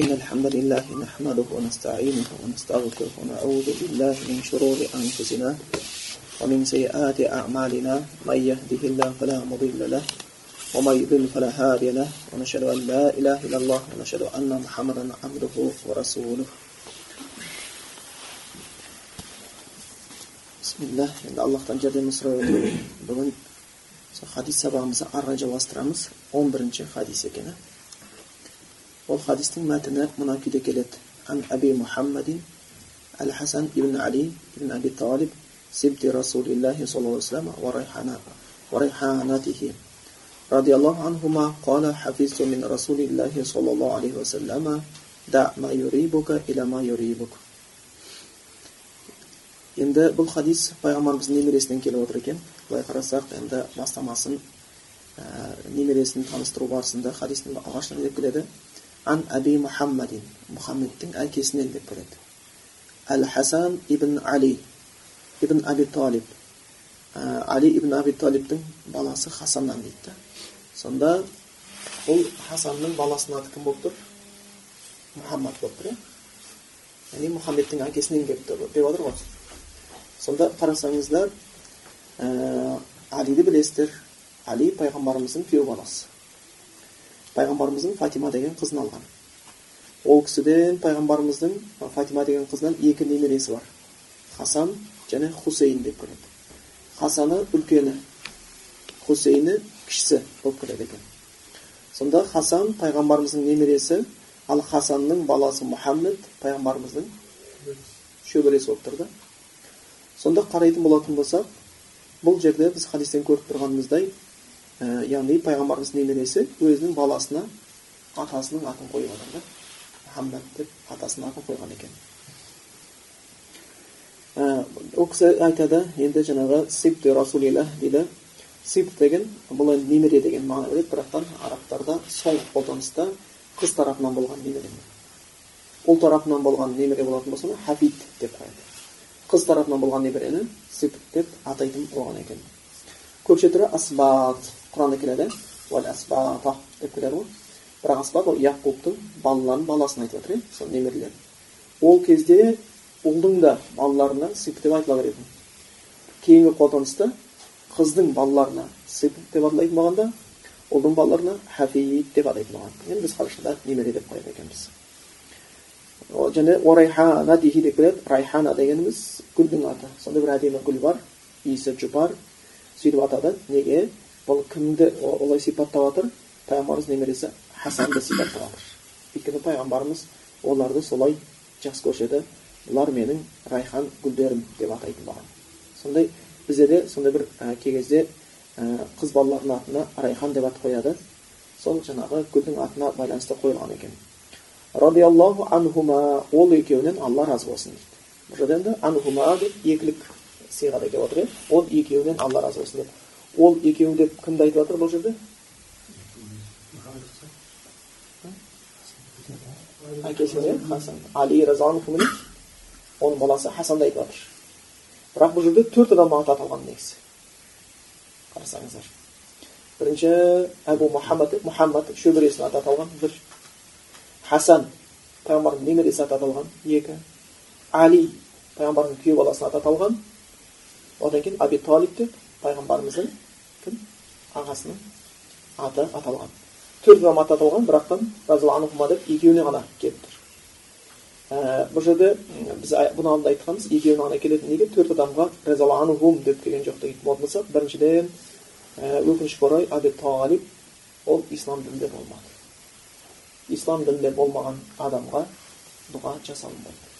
إن الحمد لله نحمده ونستعينه ونستغفره ونعوذ بالله من شرور أنفسنا ومن سيئات أعمالنا. من يهده الله فلا مضل له ومن يضلل فلا هادي له. ونشهد أن لا إله إلا الله ونشهد أن محمدا عبده ورسوله. Bismillah. Endi allohdan jadalni so'rayotib bugun hadis sabog'imizni arra javostiramiz o'n birinchi hadis ekan Hop hadisning matni mana quyida keladi. An Abi Muhammadin Al-Hasan ibn Ali ibn Abi Talib sibti Rasulillah sallallahu alaihi wasallam wa rayhana wa rayhanatihi radhiyallahu anhuma qala hafiztu min Rasulillah sallallahu alaihi wasallam da ma yuribuka ila ma yuribuka endi bu hadis payg'ambarimizning nemirasidan kelib o'tir ekan былай қарасақ енді бастамасын ә, немересін таныстыру барысында хадистің алғашында деп келеді ан аби мұхаммадин мұхаммедтің әкесінен деп келеді әл хасан ибн али ибн аби талиб али ибн аби талибтің баласы хасаннан дейді да сонда бұл хасанның баласының аты кім болып тұр мұхаммад болып тұр иә яғни мұхаммедтің әкесінен келіп тұр деп отыр ғой сонда қарасаңыздар ә, алиді білесіздер али пайғамбарымыздың күйеу баласы пайғамбарымыздың фатима деген қызын алған ол кісіден пайғамбарымыздың фатима деген қызынан екі немересі бар хасан және хусейн деп келеді хасаны үлкені хусейні кішісі болып келеді екен сонда хасан пайғамбарымыздың немересі ал хасанның баласы мұхаммед пайғамбарымыздың шөбересі болып тұр да сонда қарайтын болатын болсақ бұл жерде біз хадистен көріп тұрғанымыздай яғни пайғамбарымыз немересі өзінің баласына атасының атын қойып отыр да мұхаммад деп атасының атын қойған екен ол кісі айтады енді жаңағы сипт расулилlah дейді сипт деген бұл енді немере деген мағына береді бірақтан арабтарда соңғы қолданыста қыз тарапынан болған немере ұл тарапынан болған немере болатын болса хафид деп қояды қыз тарапынан болған немерені сипт деп атайтын болған екен көпше түрі асбат құранда асбата деп келеді ғой бірақ асбат ол яқубтың балаларының баласын айтып жатыр иә сол немерелер ол кезде ұлдың да балаларына сипт деп айтыла беретін кейінгі қолданыста қыздың балаларына сипт деп аталайтын болғанда ұлдың балаларына хафид деп атайтын болған енді біз қазақшада немере деп қояды екенбіз және орайхана дихи деп келеді райхана дегеніміз гүлдің аты сондай бір әдемі гүл бар иісі жұпар сөйтіп атады неге бұл кімді олай сипаттап жатыр пайғамбарымыз немересі хасанды сипаттап жатыр өйткені пайғамбарымыз оларды солай жақсы көруші еді бұлар менің райхан гүлдерім деп атайтын болған сондай бізде де сондай бір ә, кей кезде ә, қыз балалардың атына райхан деп ат қояды. Сол жаңағы гүлдің атына байланысты қойылған екен. Радиаллаху анхума ол екеуінен алла разы болсын дейді. Бұл жерде енді анхума деп екілік сиғада келіп отыр иә. Ол екеуінен алла разы болсын деп. Ол екеуі деп кімді айтып жатыр бұл жерде? Әкесі иә хасан. Али оның баласы хасанды айтып жатыр. Бірақ бұл жерде төрт адам аты аталған негізі. Қарасаңыздар. Бірінші әбу мұхаммад мұхаммад шөбересінің аты аталған бір. Хасан пайғамбардың немересі аты аталған екі. Али пайғамбардың күйеу баласының аты аталған. Одан кейін аби талиб деп. Пайғамбарымыздың кім? ағасының аты аталған. Төрт адам аты аталған бірақтан деп екеуіне ғана келіп тұр. Ә, бұл жерде біз бұны алдында айтқанбыз екеуіне ғана келетін неге төрт адамға разиаллаху деп келген жоқ дейтін болатын болсақ біріншіден ә, өкінішке орай аби талиб ол ислам дінінде болмады. Ислам дінінде болмаған адамға дұға жасалынбайды.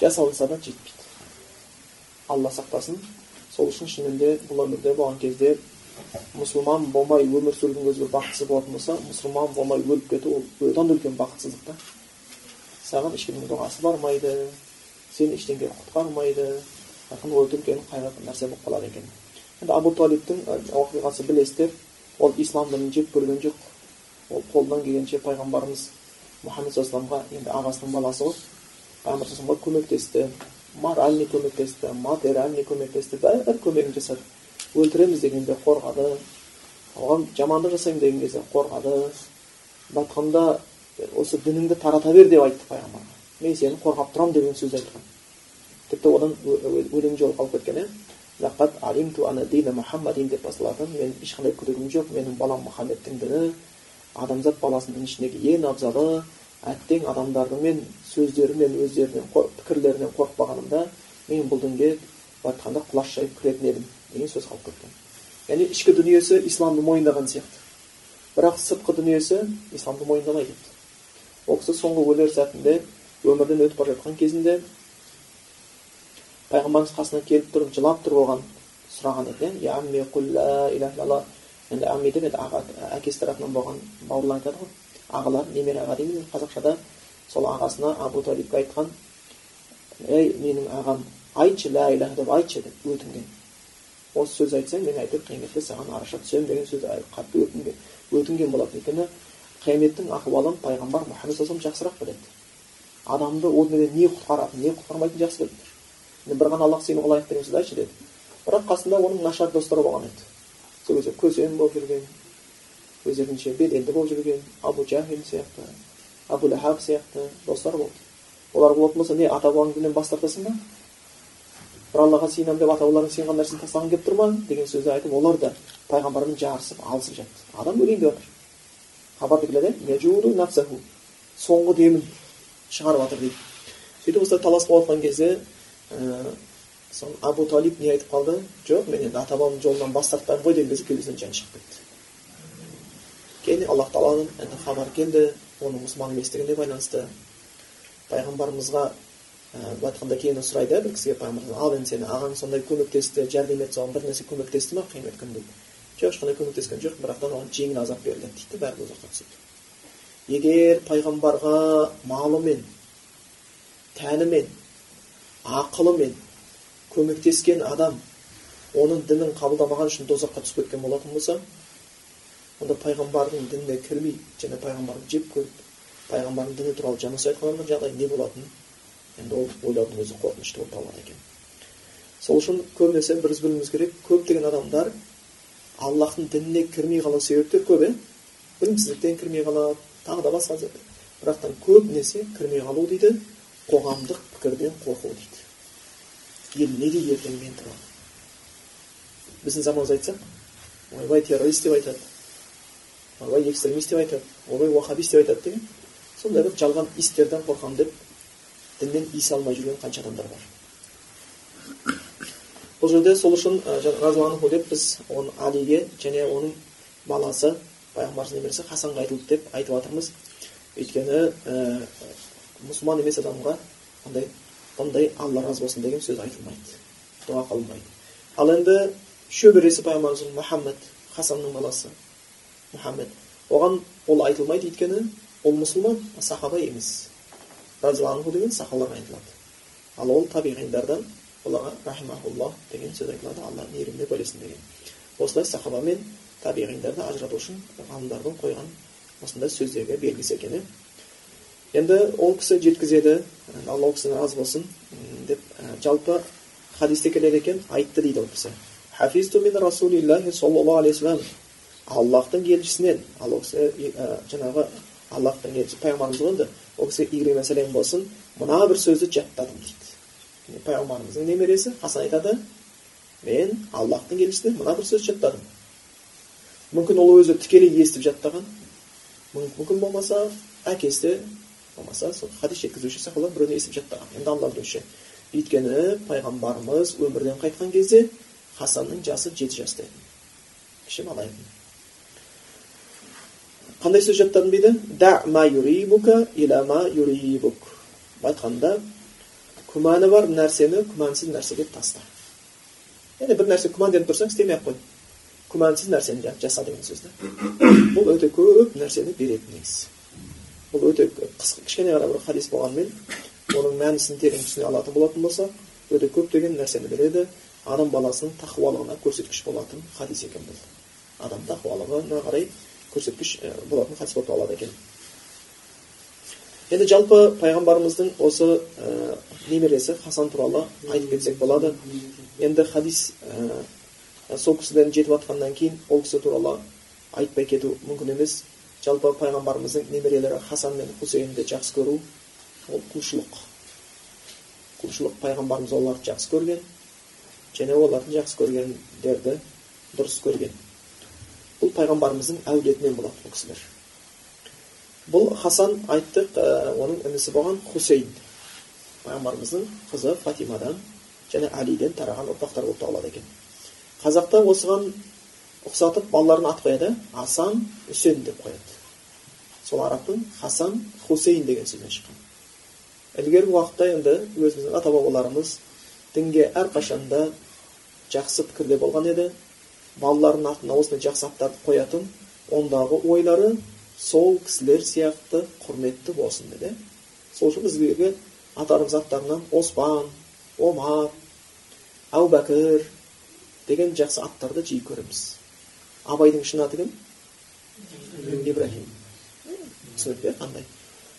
Жасалынса да жетпейді. Алла сақтасын сол үшін шынымен бұл өмірде болған кезде мұсылман болмай өмір сүрудің өзі бір бақытсыз болатын болса мұсылман болмай өліп кету ол одан да үлкен бақытсыздық та саған ешкімнің дұғасы бармайды сені ештеңе құтқармайды ақын ол үлкен қайғыртын нәрсе болып қалады екен. Енді абу талибтің оқиғасы білесіздер ол ислам дінін жек көрген жоқ. Ол қолынан келгенше пайғамбарымыз мұхаммед саллаллаху енді ағасының баласы ғой пайғамбар көмектесті. Моральный көмектесті материальный көмектесті бәрі көмегін жасады өлтіреміз дегенде қорғады оған жамандық жасаймын деген кезде қорғады батқанда осы дініңді тарата бер деп айтты пайғамбарға мен сені қорғап тұрамын деген сөз айтқан тіпті одан өлең жолы қалып кеткен иә деп басталатын мен ешқандай күдігім жоқ менің балам мұхаммедтің діні адамзат баласының ішіндегі ең абзалы әттең адамдардың мен сөздері мен өздерінің пікірлерінен қорықпағанымда мен бұл дінге былай айтқанда құлаш жайып кіретін едім деген сөз қалып кеткен яғни ішкі дүниесі исламды мойындаған сияқты. Бірақ сыртқы дүниесі исламды мойындамайды ол кісі соңғы өлер сәтінде өмірден өтіп бара жатқан кезінде пайғамбарымыз қасына келіп тұрып жылап тұрып оған сұраған еді иә аға әкесі тарапынан болған бауырлар айтады ғой. Ағалар немере аға дейміз қазақшада сол ағасына абу талибке айтқан ей менің ағам айтшы лә иляха деп айтшы деп өтінген. Осы сөз айтсаң мен әйтеуір қияметте саған араша түсемін деген сөз қатты өтінген өтінген болатын өйткені қияметтің ахуалын пайғамбар мұхаммед саллаллаху жақсырақ біледі адамды ол неден не құтқаратынын не құтқармайтынын жақсы біліп тұр бір ғана аллах сені деген сөзді айтшы деді. Бірақ қасында оның нашар достары болған еді. Сол кезде көсем болып жүрген өздерінше беделді болып жүрген абу жахил сияқты абу лахаб сияқты достар болды олар болатын болса не ата дінінен бас тартасың ба бір аллаға сыйынамын деп ата бабаларың сыйынған нәрсені тастағың келіп тұр ма деген сөзді айтып олар да пайғамбармен жарысып алысып жатты адам өлейін деп жатыр хабарда келеді соңғы демін шығарып жатыр дейді сөйтіп осылай талас болып жатқан кезде сол абу талиб не айтып қалды жоқ мен енді ата бабамның жолынан бас тартпаймын ғой деген кезде кеудесінен жан шығып кетті кейін аллах тағаланың хабар келді оның мұсылман еместігіне байланысты пайғамбарымызға былай айтқанда кейін сұрайды бір кісіге пайғамбар ал енді сені ағаң сондай көмектесті жәрдем етті соған бір нәрсе көмектесті ма қиямет күнінде жоқ ешқандай көмектескен жоқ бірақ оған жеңіл азап беріледі дейді бәрі ұзаққа түседі. Егер пайғамбарға малымен тәнімен ақылымен көмектескен адам оның дінін қабылдамаған үшін тозаққа түсіп кеткен болатын болса онда пайғамбардың дініне кірмей және пайғамбарды жек көріп пайғамбардың діні туралы жаман сөз айтқан адамның жағдайы не болатынын енді ол ойлаудың өзі қорқынышты болып табылады екен сол үшін көбінесе біз білуіміз керек көптеген адамдар аллахтың дініне кірмей қалу себептер көп иә білімсіздіктен кірмей қалады тағы да басқа бірақтан көбінесе кірмей қалу дейді қоғамдық пікірден қорқу дейді ел не дейді ертең мен туралы біздің заманымызда айтсақ ойбай террорист деп айтады ойбай экстремист деп айтады ойбай уахабист деп айтады деген сондай бір жалған истерден қорқамын деп діннен иіс алмай жүрген қанша адамдар бар. Бұл жерде сол үшін разуанху деп біз оны алиге және оның баласы пайғамбарымыздың немересі хасанға айтылды деп айтып жатырмыз. Өйткені ә, мұсылман емес адамға андай бұндай алла разы болсын деген сөз айтылмайды дұға қылынбайды. Ал енді шөбересі пайғамбарымыз мұхаммед хасанның баласы мұхаммед оған ол айтылмайды өйткені ол мұсылман сахаба емес. Разиаллаху деген сахабаларға айтылады. Ал ол табиғиндардан оларға рахимахуллах деген сөз айтылады алла мейіріміне бөлесін деген. Осылай сахаба мен табиғиндарды ажырату үшін ғалымдардың қойған осындай сөздерге белгісі екен енді ол кісі жеткізеді алла ол кісіден разы болсын деп жалпы хадисте келеді екен айтты дейді ол кісі. Аллахтың елшісінен ал ол кісі жаңағы аллахтың елшісі пайғамбарымыз ғой енді ол кісіге сәлем болсын мына бір сөзді жаттадым дейді пайғамбарымыздың немересі хасан айтады мен аллахтың елшісінен мына бір сөз жаттадым мүмкін ол өзі тікелей естіп жаттаған мүмкін болмаса әкесі болмаса сол хадис жеткізуші сахабалар біреуден естіп жаттаған енді алла білуші өйткені пайғамбарымыз өмірден қайтқан кезде хасанның жасы жеті жаста еді кіші бала еді қандай сөз жаттадым дейді айтқанда күмәні бар нәрсені күмәнсіз нәрсеге таста яғни бір нәрсе күмәнданып тұрсаң істемей ақ қой күмәнсіз нәрсені жаса деген сөз да бұл өте көп нәрсені береді негізі бұл өте қысқа кішкене ғана бір хадис болғанымен оның мәнісін терең түсіне алатын болатын болсақ өте көптеген нәрсені береді адам баласының тақуалығына көрсеткіш болатын хадис екен бұл адам тақуалығына қарай көрсеткіш болатын хадис болып табылады екен енді жалпы пайғамбарымыздың осы ә, немересі хасан туралы айтып кетсек болады енді хадис ә, сол кісіден жетіп жатқаннан кейін ол кісі туралы айтпай кету мүмкін емес жалпы пайғамбарымыздың немерелері хасан мен хусейнді жақсы көру ол құлшылық құлшылық пайғамбарымыз оларды жақсы көрген және олардың жақсы көргендерді дұрыс көрген бұл пайғамбарымыздың әулетінен болады бұл кісілер бұл хасан айттық ә, оның інісі болған хусейн пайғамбарымыздың қызы фатимадан және әлиден тараған ұрпақтар болып табылады екен қазақта осыған ұқсатып балаларына ат қояды асан үсен деп қояды сол арабтың хасан хусейн деген сөзден шыққан ілгергі уақытта енді өзіміздің ата бабаларымыз дінге әрқашанда жақсы пікірде болған еді балаларының атына осындай жақсы аттарды қоятын ондағы ойлары сол кісілер сияқты құрметті болсын деді. Сол үшін бізге атарымыз аттарынан оспан омар әу бәкір деген жақсы аттарды жиі көреміз. Абайдың шын аты кім? Ибраһим түсінікті қандай?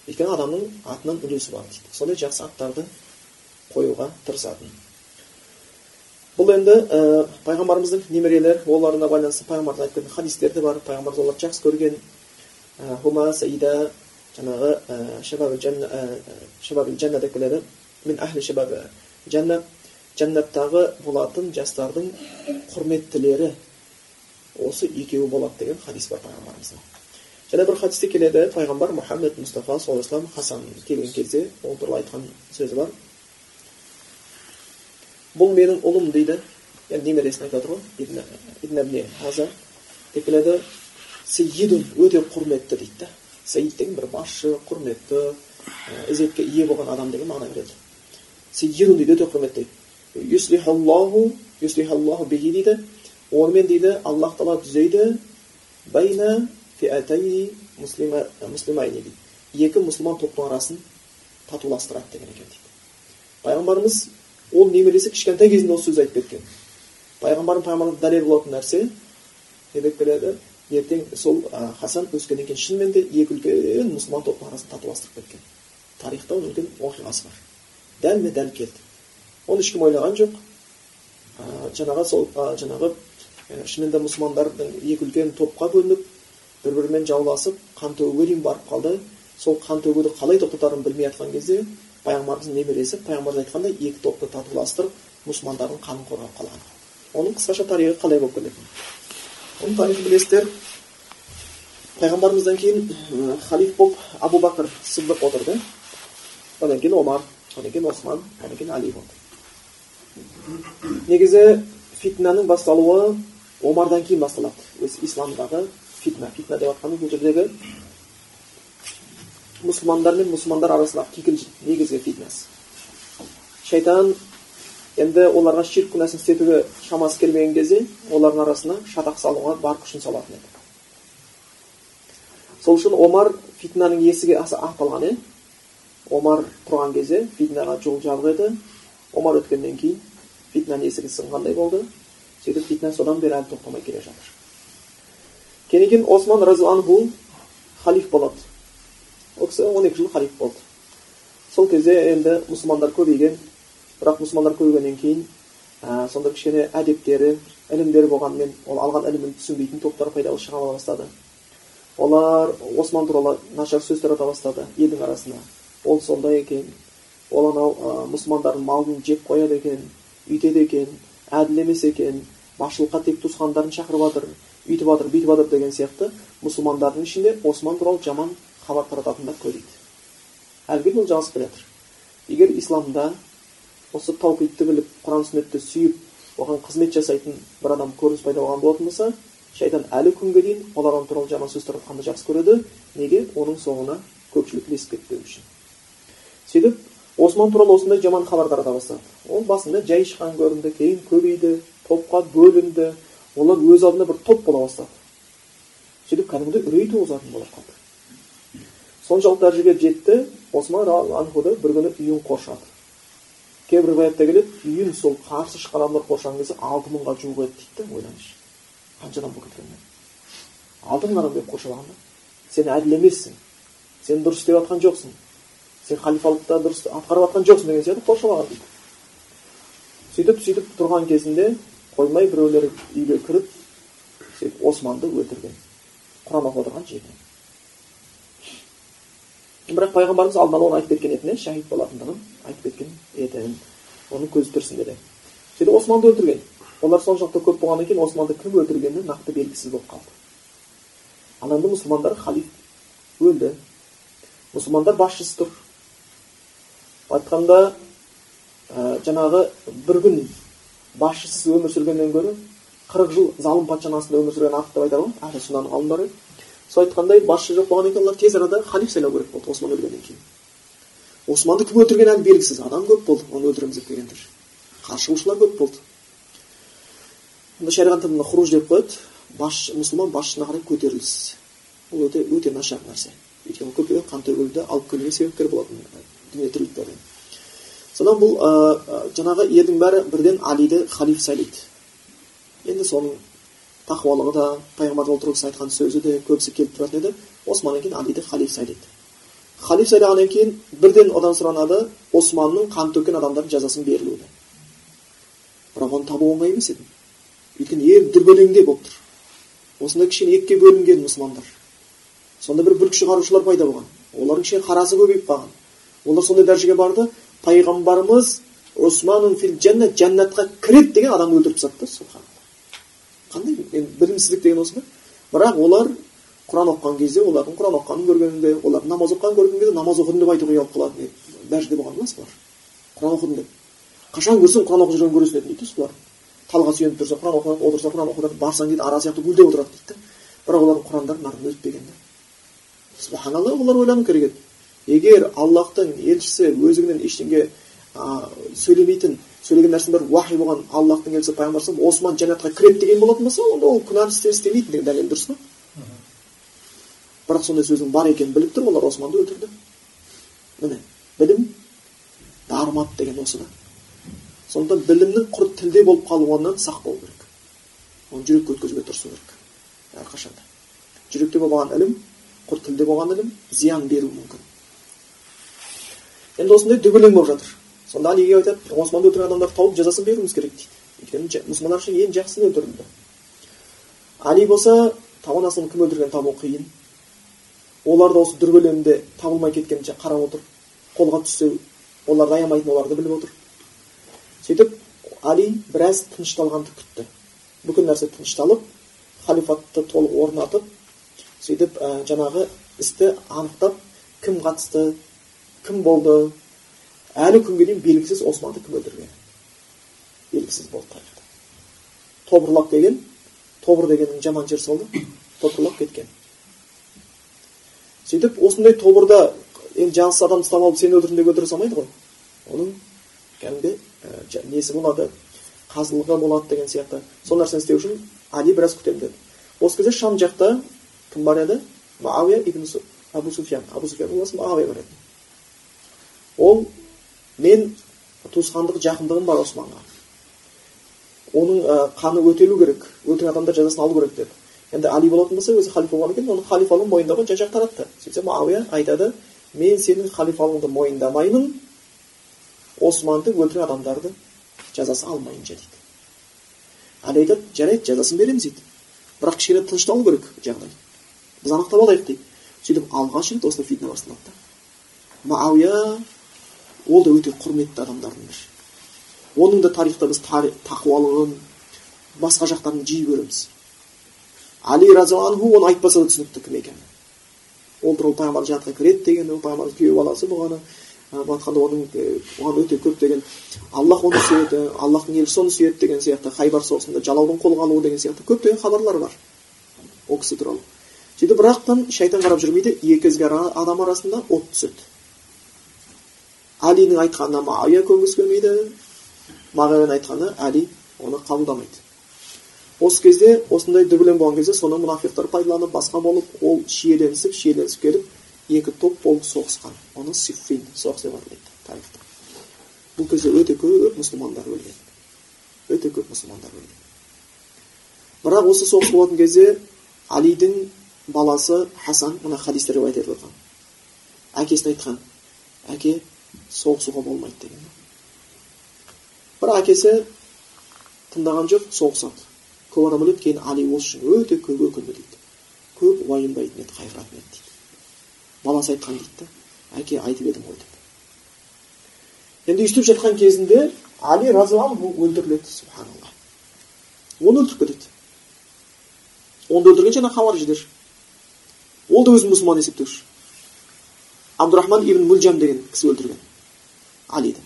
Өйткені адамның атынан үлесі бар дейді. Сондай жақсы аттарды қоюға тырысатын. Бұл енді ә, пайғамбарымыздың немерелері оларына байланысты пайғамбарымыз айтып кеткен хадистер де бар. Пайғамбарымыз оларды жақсы көрген. Хума саида жаңағы шабабил жанна деп келеді. Мен әхлі шабаб жанна жәннаттағы болатын жастардың құрметтілері осы екеуі болады деген хадис бар пайғамбарымызда. Және бір хадисте келеді. Пайғамбар мұхаммед мұстафа саллаллаху алейhi хасан келген кезде ол туралы айтқан сөзі бар. Бұл менің ұлым дейді. Яғни немересін айтып жатыр ғой? Деп келеді сейидун өте құрметті дейді да. Саид деген бір басшы құрметті ізетке ие болған адам деген мағына береді. Сейидун дейді өте құрметті дейді. Дейді. Онымен дейді аллах тағала түзейді. Байна дейді. Екі мұсылман топтың арасын татуластырады деген екен дейді. Пайғамбарымыз ол немересі кішкентай кезінде осы сөзді айтып кеткен. Пайғамбардың пайғамбарлығына дәлел болатын нәрсе не деп келеді ертең сол ә, хасан өскеннен кейін шынымен де екі үлкен мұсылман топтың арасын татуластырып кеткен. Тарихта оның үлкен оқиғасы бар. Дәлме дәл келді. Оны ешкім ойлаған жоқ. Ә, жаңағы сол ә, жаңағы шынымен де мұсылмандардың екі үлкен топқа бөлініп бір бірімен жауласып қан төгуге дейін барып қалды. Сол қан төгуді қалай тоқтатарын білмей жатқан кезде пайғамбарымыздың немересі пайғамбарымыз айтқандай екі топты татуластырып мұсылмандардың қанын қорғап қалған оның қысқаша тарихы қалай болып келетін оның тарихын білесіздер пайғамбарымыздан кейін халиф болып абу бәкір сыдық отырды одан кейін омар одан кейін осман одан кейін әли болды негізі фитнаның басталуы омардан кейін басталады өзі исламдағы фитна фитна деп жатқанымыз бұл жердегі мұсылмандар мен мұсылмандар арасындағы кикілжің негізгі фитнасы шайтан енді оларға ширк күнәсін істетуге шамасы келмеген кезде олардың арасына шатақ салуға бар күшін салатын еді сол үшін омар фитнаның есігі аса аталған иә омар тұрған кезде фитнаға жол жабық еді омар өткеннен кейін фитнаның есігі сынғандай болды сөйтіп фитна содан бері әлі тоқтамай келе жатыр кейін осман разиаллаху халиф болады ол кісі он екі жыл халиф болды сол кезде енді мұсылмандар көбейген бірақ мұсылмандар көбейгеннен кейін ә, сонда кішкене әдептері ілімдері болғанымен ол алған ілімін түсінбейтін топтар пайда шыға бастады олар осман туралы нашар сөз тарата бастады елдің арасына ол сондай екен ол анау ә, мұсылмандардың малын жеп қояды екен үйтеді екен әділ емес екен басшылыққа тек туысқандарын шақырып жатыр үйтіп жатыр бүйтіп жатыр деген сияқты мұсылмандардың ішінде осман туралы жаман хабар тарататындар көбейді әлі күнге ол жалғасып келе жатыр егер исламда осы таухидты біліп құран сүннетті сүйіп оған қызмет жасайтын бір адам көрініс пайда болған болатын болса шайтан әлі күнге дейін ол адам туралы жаман сөз таратқанды жақсы көреді неге оның соңына көпшілік ілесіп кетпеу үшін сөйтіп осман туралы осындай жаман хабар тарата бастады. Ол басында жай шыққан көрінді кейін көбейді топқа бөлінді. Олар өз алдына бір топ бола бастады. Сөйтіп кәдімгідей үрей туғызатын болып қалды. Соншалық дәрежеге жетті осман анхуды бір күні үйін қоршады кейбір риwаятта келеді үйін сол қарсы шыққан адамдар қоршаған кезде алты мыңға жуық еді дейді да ойлаңызшы қанша адам болып кеткен алты мың адам келіп қоршаған да сен әділ емессің сен дұрыс істеп жатқан жоқсың сен халифалықта дұрыс атқарып жатқан жоқсың деген сияқты қоршап алған дейді сөйтіп сөйтіп тұрған кезінде қоймай біреулер үйге кіріп сөйтіп османды өлтірген құран оқып отырған жерінен бірақ пайғамбарымыз алдын ала оны айтып кеткен еді шахид болатындығын айтып кеткен еді оның көзі тірісінде де сөйтіп османды өлтірген олар соншалықты көп болғаннан кейін османды кім өлтіргені нақты белгісіз болып қалды ал енді мұсылмандар халиф өлді мұсылмандар басшысы тұр айтқанда ә, жаңағы бір күн басшысыз өмір сүргеннен гөрі қырық жыл залым патшаның астында өмір сүрген артық деп айтады ғой ғалымдары сол айтқандай басшы жоқ болғаннан кейін олар тез арада халиф сайлау керек болды осман өлгеннен кейін османды кім өлтіргені әлі белгісіз адам көп болды оны өлтіреміз деп келгендер қарсы көп болды онда шариғат тілінде хуруж деп қояды баш мұсылман басшысына қарай көтеріліс бұл өте өте нашар нәрсе өйткені көптеген қан төгілуді алып келуге себепкер болатын дүние тірліктерден содан бұл ә, жаңағы елдің бәрі бірден алиді халиф сайлайды енді соның тақуалығы да пайғамбар туралы айтқан сөзі де көбісі келіп тұратын еді османнан кейін алиді халиф сайлайды халиф сайлағаннан кейін бірден одан сұранады османның қан төккен адамдардың жазасын берілуді бірақ оны табу оңай емес еді. Өйткені ел дүрбелеңде болып тұр. Осындай кішкене екіге бөлінген мұсылмандар. Сонда бір бүлік шығарушылар пайда болған. Олардың кішкене қарасы көбейіп қалған. Олар сондай дәрежеге барды пайғамбарымыз османун фил жәннат жәннатқа кіреді деген адамды өлтіріп тастады да қандай енді білімсіздік деген осы да бірақ олар құран оқыған кезде олардың құран оқығанын көргенінде олардың намаз оқығанын көрген кезде намаз оқыдым деп айтуға ұялып қалатын дәрежеде болған емес бұлар құран оқыдым деп қашан көрсең құран оқып жүргенін көресің еді дейді бұлар талға сүйеніп тұрса құран оқыды отырса құран оқыды барсаң дейді ара сияқты гүлдеп отырады дейді да бірақ олардың құрандары нарқын өтпеген да субханалла олар ойлану керек еді егер аллахтың елшісі өзіңнен ештеңе сөйлемейтін сөйлеген нәрсенің бәрі уахи болған аллахтың елшісі пайғамбар осман жәннатқа кіреді деген болатын болса онда ол күнәні істемейтін деген дәлел дұрыс па? Бірақ сондай сөздің бар екенін біліп тұрып олар османды өлтірді. Міне білім дарымат деген осы да. Сондықтан білімнің құр тілде болып қалуынан сақ болу керек. Оны жүрекке өткізуге тырысу керек. Әрқашанда. Жүректе болған ілім құр тілде болған ілім зиян беруі мүмкін. Енді осындай дүбірлең болып жатыр. Сонда алиге айтады османды өлтірген адамдарды тауып жазасын беруіміз керек дейді өйткені мұсылмандар үшін ең жақсысы өлтірілді али болса табан астынан кім өлтіргенін табу қиын олар да осы дүрбелеңде табылмай кеткенше қарап отыр қолға түссе оларды аямайтын оларды біліп отыр сөйтіп али біраз тынышталғанды күтті бүкіл нәрсе тынышталып халифатты толық орнатып сөйтіп ә, жаңағы істі анықтап кім қатысты кім болды әлі күнге дейін белгісіз османды кім өлтірген белгісіз болды тобырлап деген тобыр дегеннің жаман жер сол топырлап кеткен сөйтіп осындай тобырда енді жансыз адамды ұстап алып сен өлтірдім деп өлтіре салмайды ғой оның кәдімгі ә, несі болады қазылығы болады деген сияқты сол нәрсені істеу үшін али біраз күтемін деді осы кезде шам жақта кім бар еді мауия ибн абу суфиян абу суфиян баласы мауия бар еді ол мен туысқандық жақындығым бар османға. Оның қаны өтелу керек өлтірген адамдар жазасын алу керек деді енді али болатын болса өзі халифа болғаннан кейін оның халифалығын мойындауға жан жақ таратты. Сөйтсе муауия айтады мен сенің халифалығыңды мойындамаймын османды өлтірген адамдарды жазасы алмайынша дейді. Али айтады жарайды жазасын береміз дейді. Бірақ кішкене тынышталу керек жағдай. Біз анықтап алайық дейді. Сөйтіп алғаш рет осындай фитна басталады да муауия ол да өте құрметті адамдардың бірі оның да тарихта біз тақуалығын басқа жақтарын жиі көреміз. Али разиаллаху оны айтпаса да түсінікті кім екені ол туралы пайғамбар жәннатқа кіреді деген ол пайғамбардың күйеу баласы болғаны былай айтқанда оның оған өте көптеген аллах оны сүйеді аллахтың елшісі оны сүйеді деген сияқты хайбар соғысында жалаудың қолға алуы деген сияқты көптеген хабарлар бар. Ол кісі туралы. Сөйтіп бірақтан шайтан қарап жүрмейді екі ізгі адам арасында от түседі. Әлидің айтқанына мағауия көнгісі келмейді. Мағауияның айтқаны әли оны қабылдамайды осы кезде осындай дүрбелең болған кезде соны мұнафиқтар пайдаланып басқа болып ол шиеленісіп шиеленісіп келіп екі топ болып соғысқан. Оны сиффин соғыс деп аталады тарихта. Бұл кезде өте көп мұсылмандар өлген. Өте көп мұсылмандар өлген. Бірақ осы соғыс болатын кезде алидің баласы хасан мына хадисте риуаят етіп отырған. Әкесіне айтқан әке соғысуға болмайды деген бірақ әкесі тыңдаған жоқ соғысады көп адам өледі кейін али осы үшін өте көп өкінді дейді көп уайымдайтын еді қайғыратын еді дейді баласы айтқан дейді да әке айтып едім ғой деп енді өйстіп жатқан кезінде али разиаллаху өлтіріледі субханалла оны өлтіріп кетеді оны өлтірген жаңағы хавариждер ол да өзін мұсылман есептеуші абдурахман ибн мүлжам деген кісі өлтірген алиді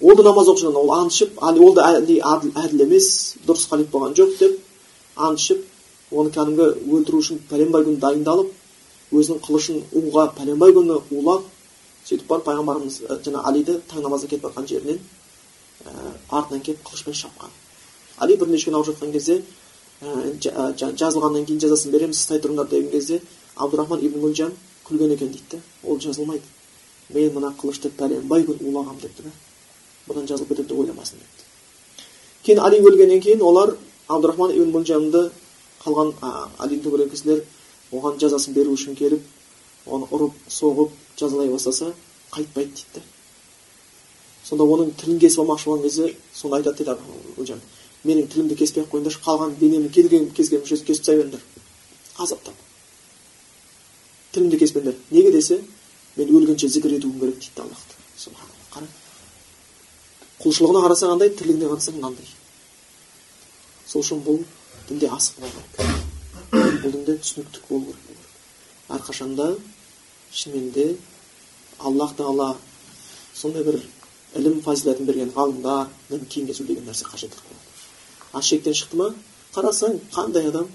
ол да намаз оқып ол ант ішіп ол да әділ емес дұрыс халиф болған жоқ деп ант ішіп оны кәдімгі өлтіру үшін пәленбай күні дайындалып өзінің қылышын уға пәленбай күні улап сөйтіп барып пайғамбарымыз жаңа алиді таң намазға кетіп жатқан жерінен ә, артынан келіп қылышпен шапқан али бірнеше күн ауырып жатқан кезде ә, жазылғаннан кейін жазасын береміз сіз тұрыңдар деген кезде абдурахман ибн мульжан күлген екен дейді да ол жазылмайды мен мына қылышты пәленбай күн улағанмын депті да бұдан жазылып кетеді деп ойламасын депті кейін али өлгеннен кейін олар абдурахман ибн мульжанды қалған алиді көрген кісілер оған жазасын беру үшін келіп оны ұрып соғып жазалай бастаса қайтпайды дейді да сонда оның тілін кесіп алмақшы болған кезде сонда айтады дейді менің тілімді кеспей ақ қойыңдаршы қалған денемнің кез келген мүшесін кесіп тастай беріңдер азаптап тілімді кеспеңдер. Неге десе мен өлгенше зікір етуім керек дейді аллахты. Субханалла қара құлшылығына қараса қандай тірлігіне қараса мынандай. Сол үшін бұл дінде асық болу керек. Бұл дінде түсініктік болу керек. Әрқашанда шынымен де аллах тағала сондай бір ілім фазилетін берген ғалымдардан кеңесу деген нәрсе қажеттілік болады а шектен шықты ма? Қарасаң қандай адам?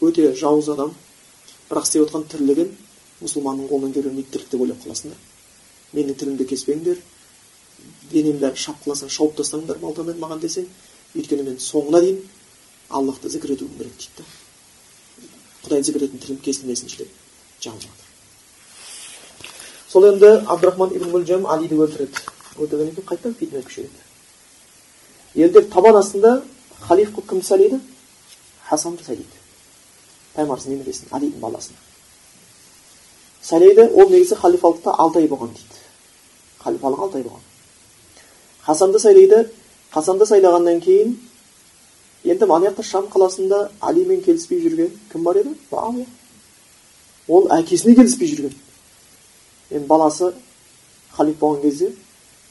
Өте жауыз адам. Бірақ істеп отқан тірлігін мұсылманның қолынан келе бермейді тірлік деп ойлап қаласың да менің тілімді кеспеңдер денемді бәрін шапқыласаң шауып тастаңдар балтамен маған десең өйткені мен соңына дейін аллахты зікір етуім керек дейді. Да құдайды зікір ететін тілім кесілмесінші деп жалынып жатыр сол енді абдурахман ибн мүлжам алиді өлтіреді. Өлтіргеннен кейін қайтадан фитна күшейеді. Елдер табан астында халиф қылып кімді сайлайды хасанды сайлайды пайғамбарымыздың немересін алидің баласын сайлайды ол негізі халифалықта алты ай болған дейді. Халифалық алты ай болған. Хасанды сайлайды хасанды сайлағаннан кейін енді ана жақта шам қаласында алимен келіспей жүрген кім бар еді? Муауия ол әкесіне келіспей жүрген. Енді баласы халиф болған кезде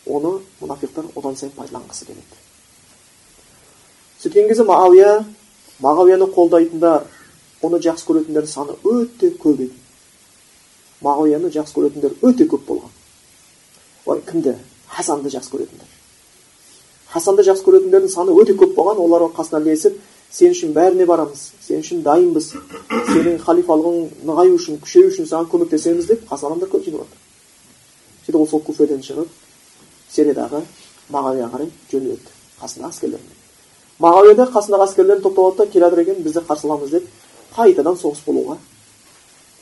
оны мұнафиқтар одан сайын пайдаланғысы келеді. Сөйткен кезде мағауия мағауияны қолдайтындар оны жақсы көретіндердің саны өте көп еді. Мағауияны жақсы көретіндер өте көп болған. Ой кімді? Хасанды жақсы көретіндер. Хасанды жақсы көретіндердің саны өте көп болған олар қасына ілесіп сен үшін бәріне барамыз сен үшін дайынбыз. Сенің халифалығың нығаю үшін күшею үшін саған көмектесеміз деп қасына адамдар көп жиналады сөйтіп ол сол куфеден шығып сириядағы мағауияға қарай жөнеледі қасында әскерлермен. Мағауия да қасындағы әскерлерін топтап алады да келе жатыр екен бізді қарсы аламыз деп қайтадан соғыс болуға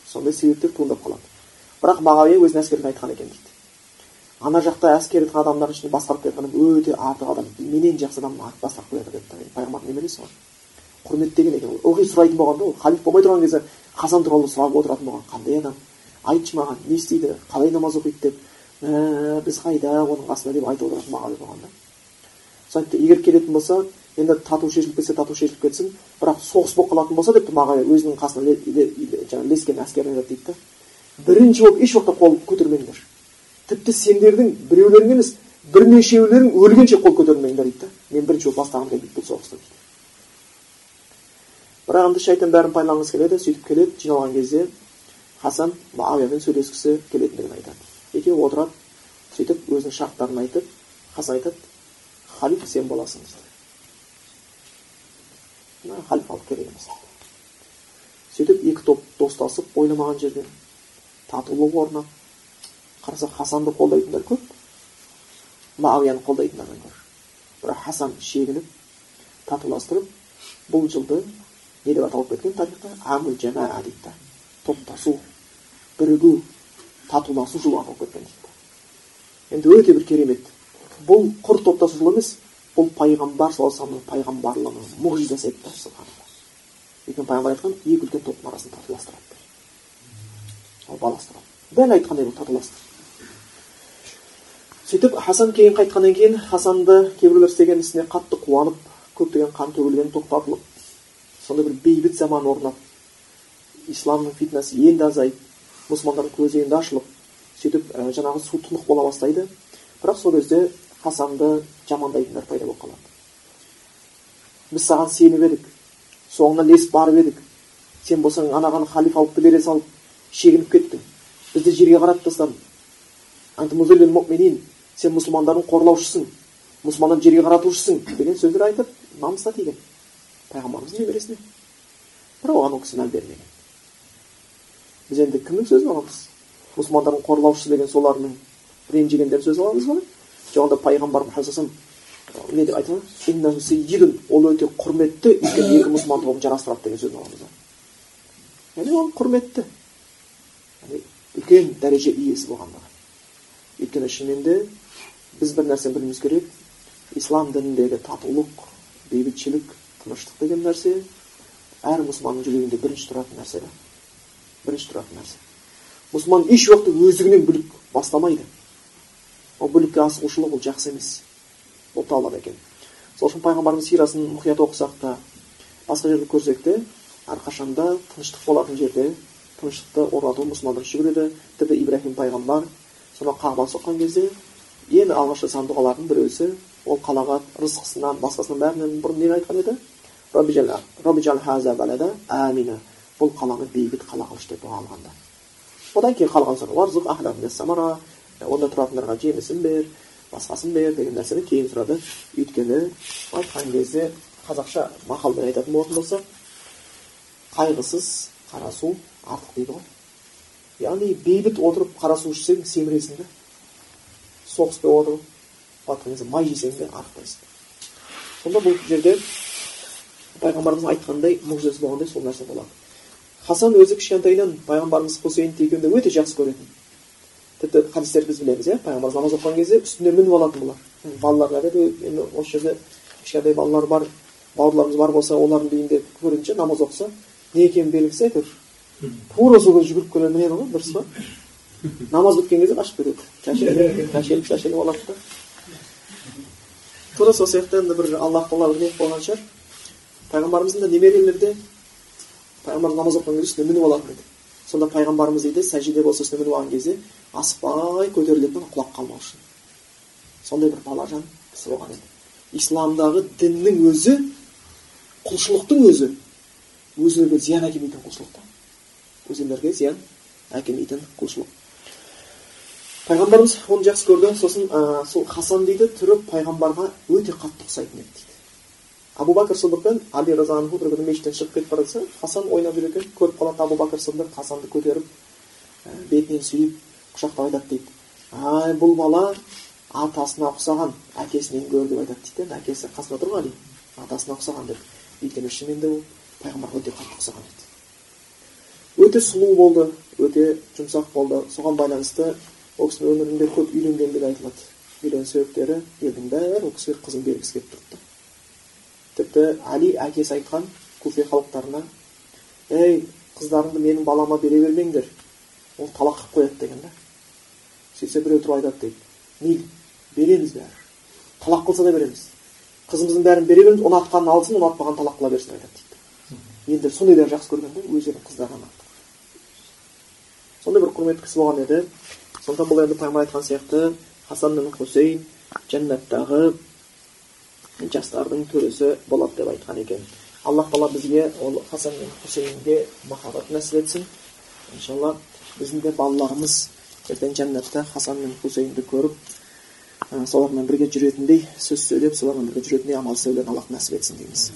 сондай себептер туындап қалады бірақ мағауия өзінің әскеріне айтқан екен дейді ана жақта әскер адамдардың ішінде басқарып келе жатқан өте артық адам менен жақсы адам басқарып келе жатыр деді пайғамбардың немересі ғой құрметтеген екен ол ылғи сұрайтын болған да ол халиф болмай тұрған кезде хасан туралы сұрап отыратын болған қандай адам айтшы маған не істейді қалай намаз оқиды деп біз қайда оның қасында деп айтып отыратын мағауия болған да сол егер келетін болса енді тату шешіліп кетсе тату шешіліп кетсін бірақ соғыс болып қалатын болса депті мағауия өзінің қасына жаңағы ілескен айтады дейді да. Бірінші болып еш уақытта қол көтермеңдер. Тіпті сендердің біреулерің емес бірнешеулерің өлгенше қол көтермеңдер дейді да. Мен бірінші болып бастағым келмейді бұл соғысты дейді бірақ енді шайтан бәрін пайдаланғысы келеді сөйтіп келеді жиналған кезде хасан мағауиямен сөйлескісі келетіндігін айтады. Екеуі отырады сөйтіп өзінің шарттарын айтып хасан айтады халиф сен боласың дейді. Халифалық керек емес сөйтіп екі топ достасып ойламаған жерден татулық орнап қараса хасанды қолдайтындар көп мағауияны қолдайтындардан гөрі бірақ хасан шегініп татуластырып бұл жылды не деп аталып кеткен тарихта амул жамаа дейді да топтасу бірігу татуласу жылы аталып кеткен дейді енді өте бір керемет бұл құр топтасу жылы емес бұл пайғамбар саллаллаху алейhi пайғамбарлығының мұғжизасы еді өйткені пайғамбар айтқан екі үлкен топтың арасын татуластырады ол баласы туралы дәл айтқандай бұл татуластыр сөйтіп хасан кейін қайтқаннан кейін хасанды кейбіреулер істеген ісіне қатты қуанып көптеген қан төгілген тоқтатылып сондай бір бейбіт заман орнап исламның фитнасы енді азайып мұсылмандардың көзі енді ашылып сөйтіп ә, жаңағы су тұнық бола бастайды. Бірақ сол кезде хасанды жамандайтындар пайда болып қалады біз саған сеніп едік соңынан ілесіп барып едік сен болсаң анаған халифалықты бере салып шегініп кеттің бізді жерге қаратып тастадың сен мұсылмандардың қорлаушысың мұсылмандарды жерге қаратушысың деген сөздер айтып намысына тиген пайғамбарымыздың немересіне бірақ оған ол кісі мән бермеген біз енді кімнің сөзін аламыз мұсылмандардың қорлаушысы деген солардың ренжігендердің сөзін аламыз ба онда пайғамбар не деп айтады ол өте құрметті өйткені екі мұсылман тобын жарастырады деген сөзін аламыз яғни ол құрметті үлкен дәреже иесі болғандығы өйткені шынымен де біз бір нәрсені білуіміз керек ислам дініндегі татулық бейбітшілік тыныштық деген нәрсе әр мұсылманның жүрегінде бірінші тұратын нәрсе да бірінші тұратын нәрсе мұсылман еш уақытта өздігінен бүлік бастамайды ол бүлікке асығушылық ол жақсы емес. Ол талап екен. Сол үшін пайғамбарымыз сирасын мұқият оқысақ та басқа жерде көрсек те әрқашанда тыныштық болатын жерде тыныштықты орнату мұсылмандар жүгіреді. Тіпті ибраһим пайғамбар сонау қағбаны соққан кезде ең алғаш жасаған дұғалардың біреусі ол қалаға рызқысынан басқасынан бәрінен бұрын не айтқан еді? Әмина бұл қаланы бейбіт қала қылшы деп дұға алғанда. Одан кейін қалған онда тұратындарға жемісін бер басқасын бер деген нәрсені кейін сұрады өйткені айтқан кезде қазақша мақалмен айтатын болатын болсақ қайғысыз қара су артық дейді ғой яғни бейбіт отырып қара су ішсең семіресің да соғыспай отырып май жесең де арықтайсың сонда бұл жерде пайғамбарымыз айтқандай мұғжизасы болғандай сол нәрсе болады хасан өзі кішкентайынан пайғамбарымыз хусейнді екеуін өте жақсы көретін тіпті хадистерді біз білеміз иә пайғамбарымыз намаз оқыған кезде үстіне мініп алатын бұлар балаларға да енді осы жерде кішкентай балалар бар бауырларымыз бар болса олардың үйінде көргенше намаз оқыса не екенін белгісі әйтеуір тура сол кезде жүгіріп келе мінеді ғой дұрыс па намаз біткен кезде қашып кетеді шашеліп шашеліп алады да тура сол сияқты енді бір аллах тағала не қылып қойған шығар пайғамбарымыздың да немерелері де пайғамбарымыз намаз оқыған кезде үстіне мініп алатын еді сонда пайғамбарымыз дейді сәжде болса үстіне мініп алған кезде асықпай көтерілетін құлап қалмау үшін сондай бір балажан кісі болған еді. Исламдағы діннің өзі құлшылықтың өзі өзгелерге зиян әкелмейтін құлшылық та. Өзгелерге зиян әкелмейтін құлшылық. Пайғамбарымыз оны жақсы көрді. Сосын ә, сол хасан дейді түрі пайғамбарға өте қатты ұқсайтын еді дейді. Абу бәкір сыдық пен али разиаллаху бір күні мешіттен шығып кетіп бара жатса хасан ойнап жүр екен көріп қалады абу бәкір сыдық хасанды көтеріп бетінен сүйіп құшақтап айтады дейді ай бұл бала атасына ұқсаған әкесінен гөр деп айтады дейді әкесі қасында тұр ғой али атасына ұқсаған деп өйткені шынымен де ол пайғамбарға өте қатты ұқсаған еді өте сұлу болды өте жұмсақ болды соған байланысты ол кісінің өмірінде көп үйленгендігі айтылады үйлену себептері елдің бәрі ол кісіге қызын бергісі келіп тұрды тіпті әли әкесі айтқан куфе халықтарына ей қыздарыңды менің балама бере бермеңдер. Ол талақ қылып қояды деген да. Сөйтсе біреу тұрып айтады дейді. Мейлі береміз бәрі. Талақ қылса да береміз. Қызымыздың бәрін бере береміз ұнатқанын алсын ұнатпағанын талақ қыла берсін айтады дейді. Енді сондайларды жақсы көрген да өздерінің қыздарынан сондай бір құрметті кісі болған еді. Сондықтан бұл енді пайғамбар айтқан сияқты хасан мен хусейн жәннаттағы жастардың төресі болады деп айтқан екен. Аллах тағала бізге ол хасан мен хусейнге махаббат нәсіп етсін. Иншалла біздің де балаларымыз ертең жәннатта хасан мен хусейнді көріп ә, солармен бірге жүретіндей сөз сөйлеп солармен бірге жүретіндей амал істеулерін аллах нәсіп етсін дейміз.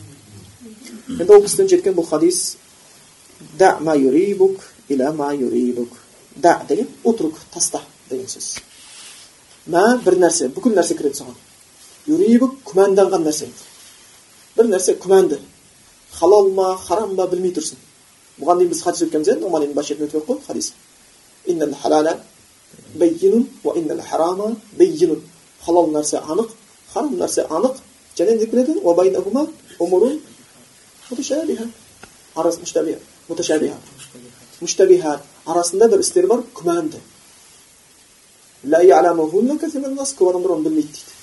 Енді ол кісіден жеткен бұл хадис да ма юрибук иля ма юрибук да деген утрук таста деген сөз. Мә бір нәрсе бүкіл нәрсе кіреді соған. Юрибі күмәнданған нәрсе бір нәрсе күмәнді халал ма харам ба білмей тұрсың бұған дейін біз хадис өткенбіз иә нұғман ибн баширден өтіп қой хадис халал нәрсе анық харам нәрсе анық және не келеді арасында бір істер бар күмәнді көп адамдар оны білмейді дейді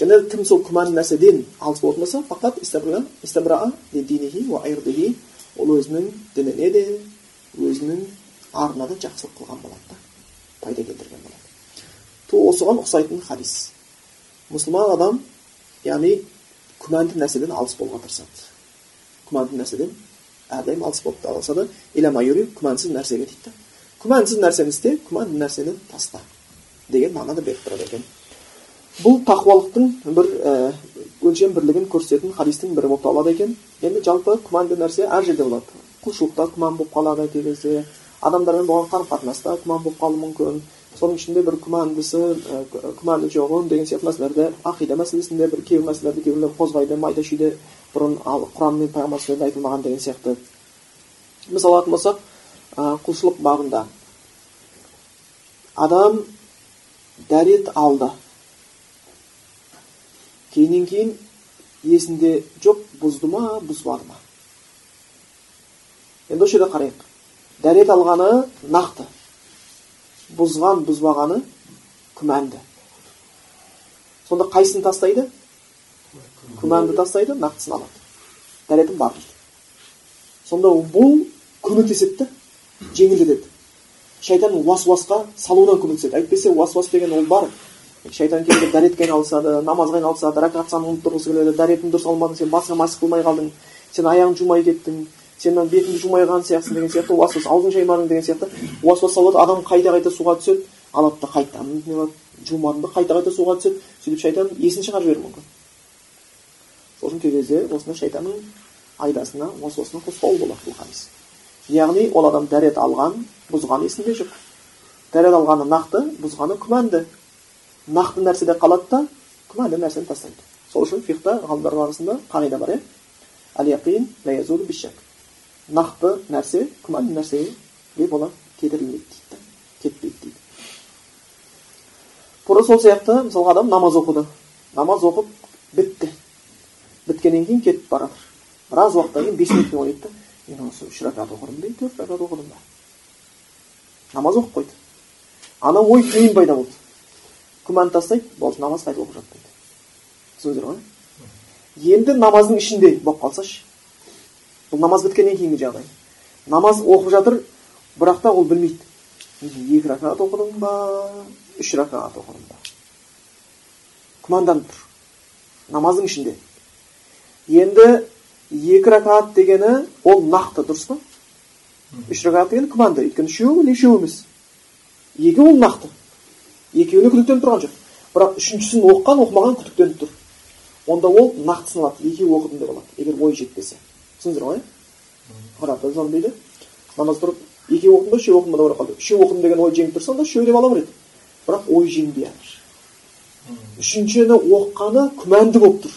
және кім сол күмәнді нәрседен алыс болатын болса ол өзінің дініне де өзінің арына да жақсылық қылған болады да пайда келтірген болады осыған ұқсайтын хадис мұсылман адам яғни күмәнді нәрседен алыс болуға тырысады күмәнді нәрседен әрдайым алыс болып тырысады күмәнсіз нәрсеге дейді да күмәнсіз нәрсені істе күмәнді нәрсені таста деген мағынада беріп тұрады екен бұл тақуалықтың бір ә, өлшем бірлігін көрсететін хадистің бірі болып табылады екен. Енді жалпы күмәнді нәрсе әр жерде болады. Құлшылықта күмән болып қалады кей кезде адамдармен болған қарым қатынаста күмән болып қалуы мүмкін. Соның ішінде бір күмәндісі күмәнді жоғын деген сияқты мәселелерді ақида мәселесінде бір кейбір мәселелерді кейбіреулер қозғайды майда шүйде бұрын ал құран мен пайғамбар айтылмаған деген сияқты. Мысал алатын болсақ құлшылық бабында адам дәрет алды. Кейіннен кейін есінде жоқ бұзды ма бұзбады ма енді осы жерде қарайық дәрет алғаны нақты бұзған бұзбағаны күмәнді сонда қайсысын тастайды күмәнді тастайды нақтысын алады дәретім бар дейді сонда бұл көмектеседі да жеңілдетеді шайтан уасуасқа салудан көмектеседі әйтпесе уасуас деген ол бар шайтан кейде дәретке айналысады намазға айналысады ракат санын тұрғысы келеді дәретің дұрыс алмадың сен басыңа мас қылмай қалдың сен аяғыңды жумай кеттің сен бетіңді жумай қалған сияқтысың деген сияқты уасуас аузың шаймадың деген сияқты. Уасуас салады адам қайта қайта суға түседі алады да қылады жумадым да қайта қайта суға түседі сөйтіп шайтан есін шығарып жіберуі мүмкін. Сол үшін кей кезде осындай шайтанның айдасына уасуасына тосқауыл болады бұл хадис. Яғни ол адам дәрет алған бұзған есінде жоқ дәрет алғаны нақты бұзғаны күмәнді. Нақты нәрседе қалады да күмәнді нәрсені тастайды сол үшін фихта ғалымдар арасында қағида бар иә нақты нәрсе күмәнді нәрсеге бола кетірілмейді дейді кетпейді дейді тура сол сияқты мысалға адам намаз оқыды намаз оқып бітті біткеннен кейін кетіп бара жатыр біраз уақыттан кейін бес минуттан ойлайды да мен осы үш ракат оқыдым ба төрт ракат оқыдым ба намаз оқып қойды ана ой кейін пайда болды күмән тастайды болды намаз қайтып оқып жат дейді түсіндіңіздер ғой енді намаздың ішінде болып қалсашы бұл намаз біткеннен кейінгі жағдай намаз оқып жатыр бірақ та ол білмейді екі ракат оқыдым ба үш ракат оқыдым ба күмәнданып тұр намаздың ішінде енді екі ракат дегені ол нақты дұрыс па үш ракат деген күмәнді өйткені үшеуі или үшеуі емес екі ол нақты екеуіне күдіктеніп тұрған жоқ бірақ үшіншісін оқыған оқымаған күдіктеніп тұр. Онда ол нақты саналады екеуі оқыдым деп алады. Егер ой жетпесе. Түсіндіңіздер ғой иә дейді. Намаз тұрып екеуі оқыдым ба үшеу оқыдым ба деп қалды. Үшеу оқыдым деген ой жеңіп тұрса онда үшеу деп ала береді. Бірақ ой жеңбей жатыр үшіншіні оқығаны күмәнді болып тұр.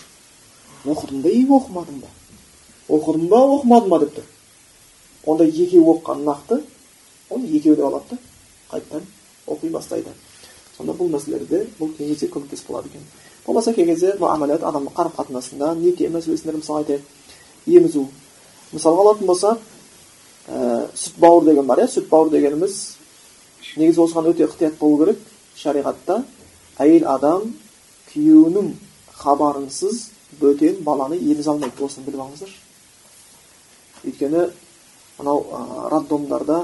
Оқыдым ба или оқымадым ба? Оқыдым ба оқымадым ба деп тұр. Онда екеуі оқыған нақты оны екеу деп алады да қайтадан оқи бастайды. Сонда бұл мәселелерде бұл кей кезде көмектесіп болады екен болмаса кей кезде муамалат адамның қарым қатынасында неке мәселесінде мысалы айтайық емізу мысалға алатын болсақ ә, сүт бауыр деген бар иә сүт бауыр дегеніміз негізі осыған өте ықтият болу керек шариғатта әйел адам күйеуінің хабарынсыз бөтен баланы емізе алмайды осыны біліп алыңыздаршы өйткені мынау роддомдарда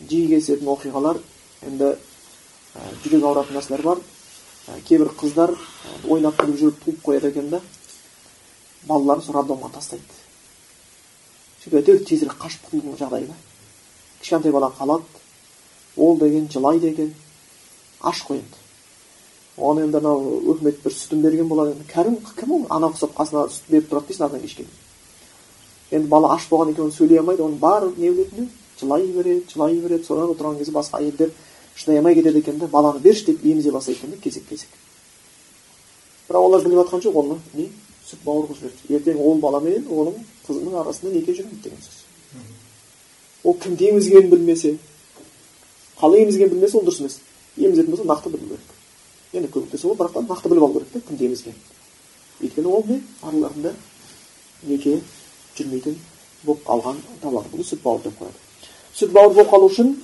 жиі кездесетін оқиғалар енді жүрек ауыратын нәрселер бар. Кейбір қыздар ойнап күліп жүріп туып қояды екен да балаларын сол роддомға тастайды. Сөйтіп әйтеуір тезірек қашып құтылудың жағдайы да. Кішкентай бала қалады ол деген жылайды екен аш қой енді. Оған енді анау өкімет бір сүтін берген болады енді. Кәрім кім ол? Ана ұқсап қасына сүт беріп тұрады дейсің артынан кешке. Енді бала аш болғаннан кейін оны сөйлей алмайды оның барлық не білетіні жылай береді жылай береді. Содан отырған кезде басқа әйелдер шыдай алмай кетеді екен да баланы берші деп емізе бастайды екен да кезек кезек. Бірақ олар біліп жатқан жоқ оны не сүт бауыр қылып жіберді. Ертең ол бала мен оның қызының арасында неке жүрмейді деген сөз. Ол кімді емізгенін білмесе қалай емізгенін білмесе ол дұрыс емес. Емізетін болса нақты білу керек. Енді көмектесе ол бірақ та нақты біліп алу керек та кімді емізгенін. Өйткені ол не араларында неке жүрмейтін болып қалған табылады бұны сүт бауыр деп қояды. Сүт бауыр болып қалу үшін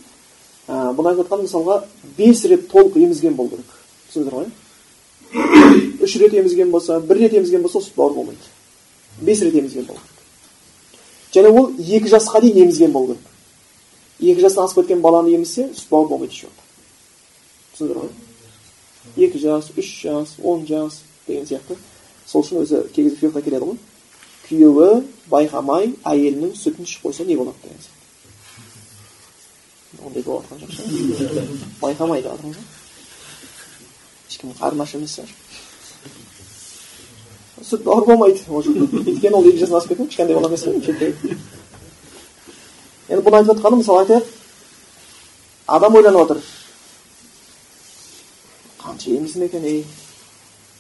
ә, бұны айтып мысалға бес рет толық емізген болу керек. Түсіндіңіздер ғой? Үш рет емізген болса бір рет емізген болса сүт бауыр болмайды. Бес рет емізген болу керек. Және ол екі жасқа дейін емізген болу керек. Екі жастан асып кеткен баланы емізсе сүт бауыр болмайды еш уақытта түсіндіңдер ғой? Екі жас үш жас он жас деген сияқты. Сол үшін өзі кей кезде келеді ғой. Күйеуі байқамай әйелінің сүтін ішіп қойса не болады деген ондай болып жатқан жоқ шығар байқамай деп жатырмыз ғой ешкім қармаш емес шығар сүт бауыр болмайды өйткені ол екі жастан асып кеткен кішкентай бала емес қой енді бұны айтып жатқаным мысалы айтайық адам ойланып отыр қанша еміздім екен ей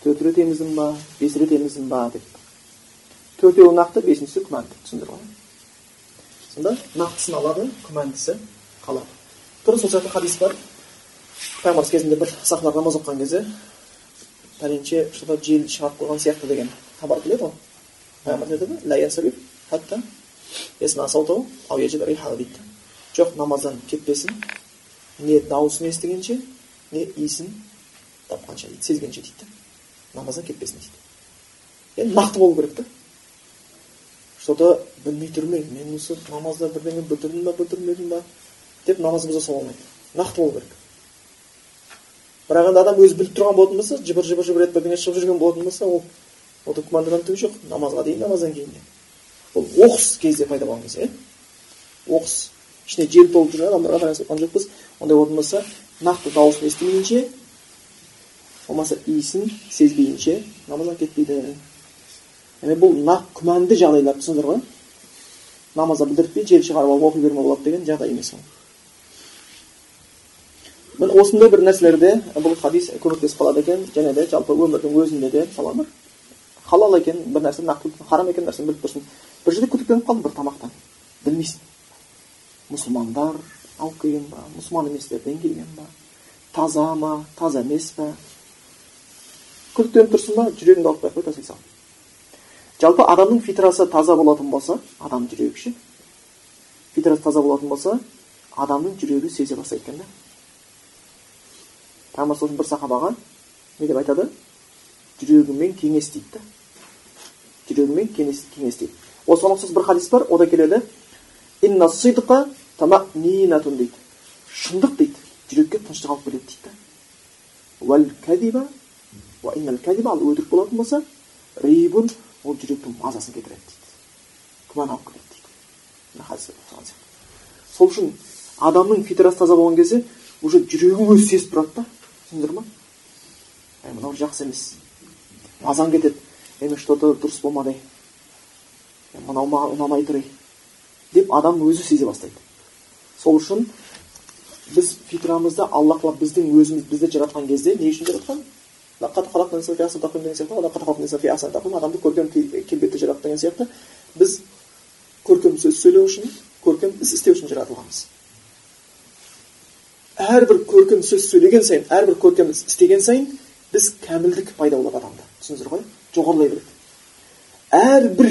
төрт рет еміздім ба бес рет еміздім ба деп төртеуі қалады. Тура сол сияқты хадис бар. Пайғамбарымыз кезінде бір сахнада намаз оқыған кезде пәленше то жел шығарып қойған сияқты деген хабар келеді ғой. Пайғамбар дейді. Жоқ намаздан кетпесін не дауысын естігенше не иісін тапқанша дейді сезгенше дейді. Намаздан кетпесін дейді енді нақты болу керек та. Что то білмей тұрмын мен осы намазда бірдеңе бүлдірдім ба бүлдірмедім ба? Деп намаз бұза салу болмайды нақты болу керек. Бірақ енді адам өзі біліп тұрған болатын болса жыбыр жыбыр жыбыр етіп бірдеңе шығып жүрген болатын болса ол одан түгі жоқ. Намазға дейін намаздан кейін де. Бұл оқыс кезде пайда болған кезде иә? Оқыс. Ішіне жел толып жүрген адамдарға байланысты айтқан жоқпыз. Ондай болатын болса нақты дауысын естімейінше болмаса иісін сезбейінше намаздан кетпейді. Яғни бұл нақ күмәнді жағдайлар түсіндіңдер ғой? Намазда білдіртпей жел шығарып алып оқи беруге болады деген жағдай емес ол. Міне осындай бір нәрселерде бұл хадис көмектесіп қалады екен және де жалпы өмірдің өзінде де мысалы бір халал екен бір нәрсе нақты харам екен нәрсені біліп тұрсың. Бір жерде күдіктеніп қалдың бір тамақтан. Білмейсің. Мұсылмандар алып келген ба? Мұсылман еместерден келген ба? Таза ма? Таза емес па күдіктеніп тұрсың ба? Жүрегіңді ауыртпай ақ қой сал. Жалпы адамның фитрасы таза болатын болса адамның жүрегі ше фитрасы таза болатын болса адамның жүрегі сезе бастайды екен да. Пайғамбар бір сахабаға не деп айтады? Жүрегіңмен кеңес дейді. Да жүрегіңмен кеңес, кеңес дейді. Осыған ұқсас бір хадис бар ода келеді. Дейді. Шындық дейді. Жүрекке тыныштық алып келеді дейді. Да ал өтірік болатын болса рибун ол жүректің мазасын кетіреді дейді. Күмән алып келеді дейді. Сол үшін адамның фитрасы таза болған кезде уже жүрегі өзі сезіп тұрады да. Түсіндіңдер ма? Әй мынау жақсы емес. Мазаң кетеді. Эми что то дұрыс болмады мынау маған ұнамай тұр деп адам өзі сезе бастайды. Сол үшін біз фитрамызды алла тағала біздің өзіміз бізді жаратқан кезде не үшін жаратқан? Адамды көркем келбетті жаратты деген сияқты. Біз көркем сөз сөйлеу үшін көркем іс істеу үшін жаратылғанбыз. Әрбір көркем сөз сөйлеген сайын әрбір көркем іс істеген сайын біз кәмілдік пайда болады адамда түсіндіңіздер ғой жоғарылай береді әрбір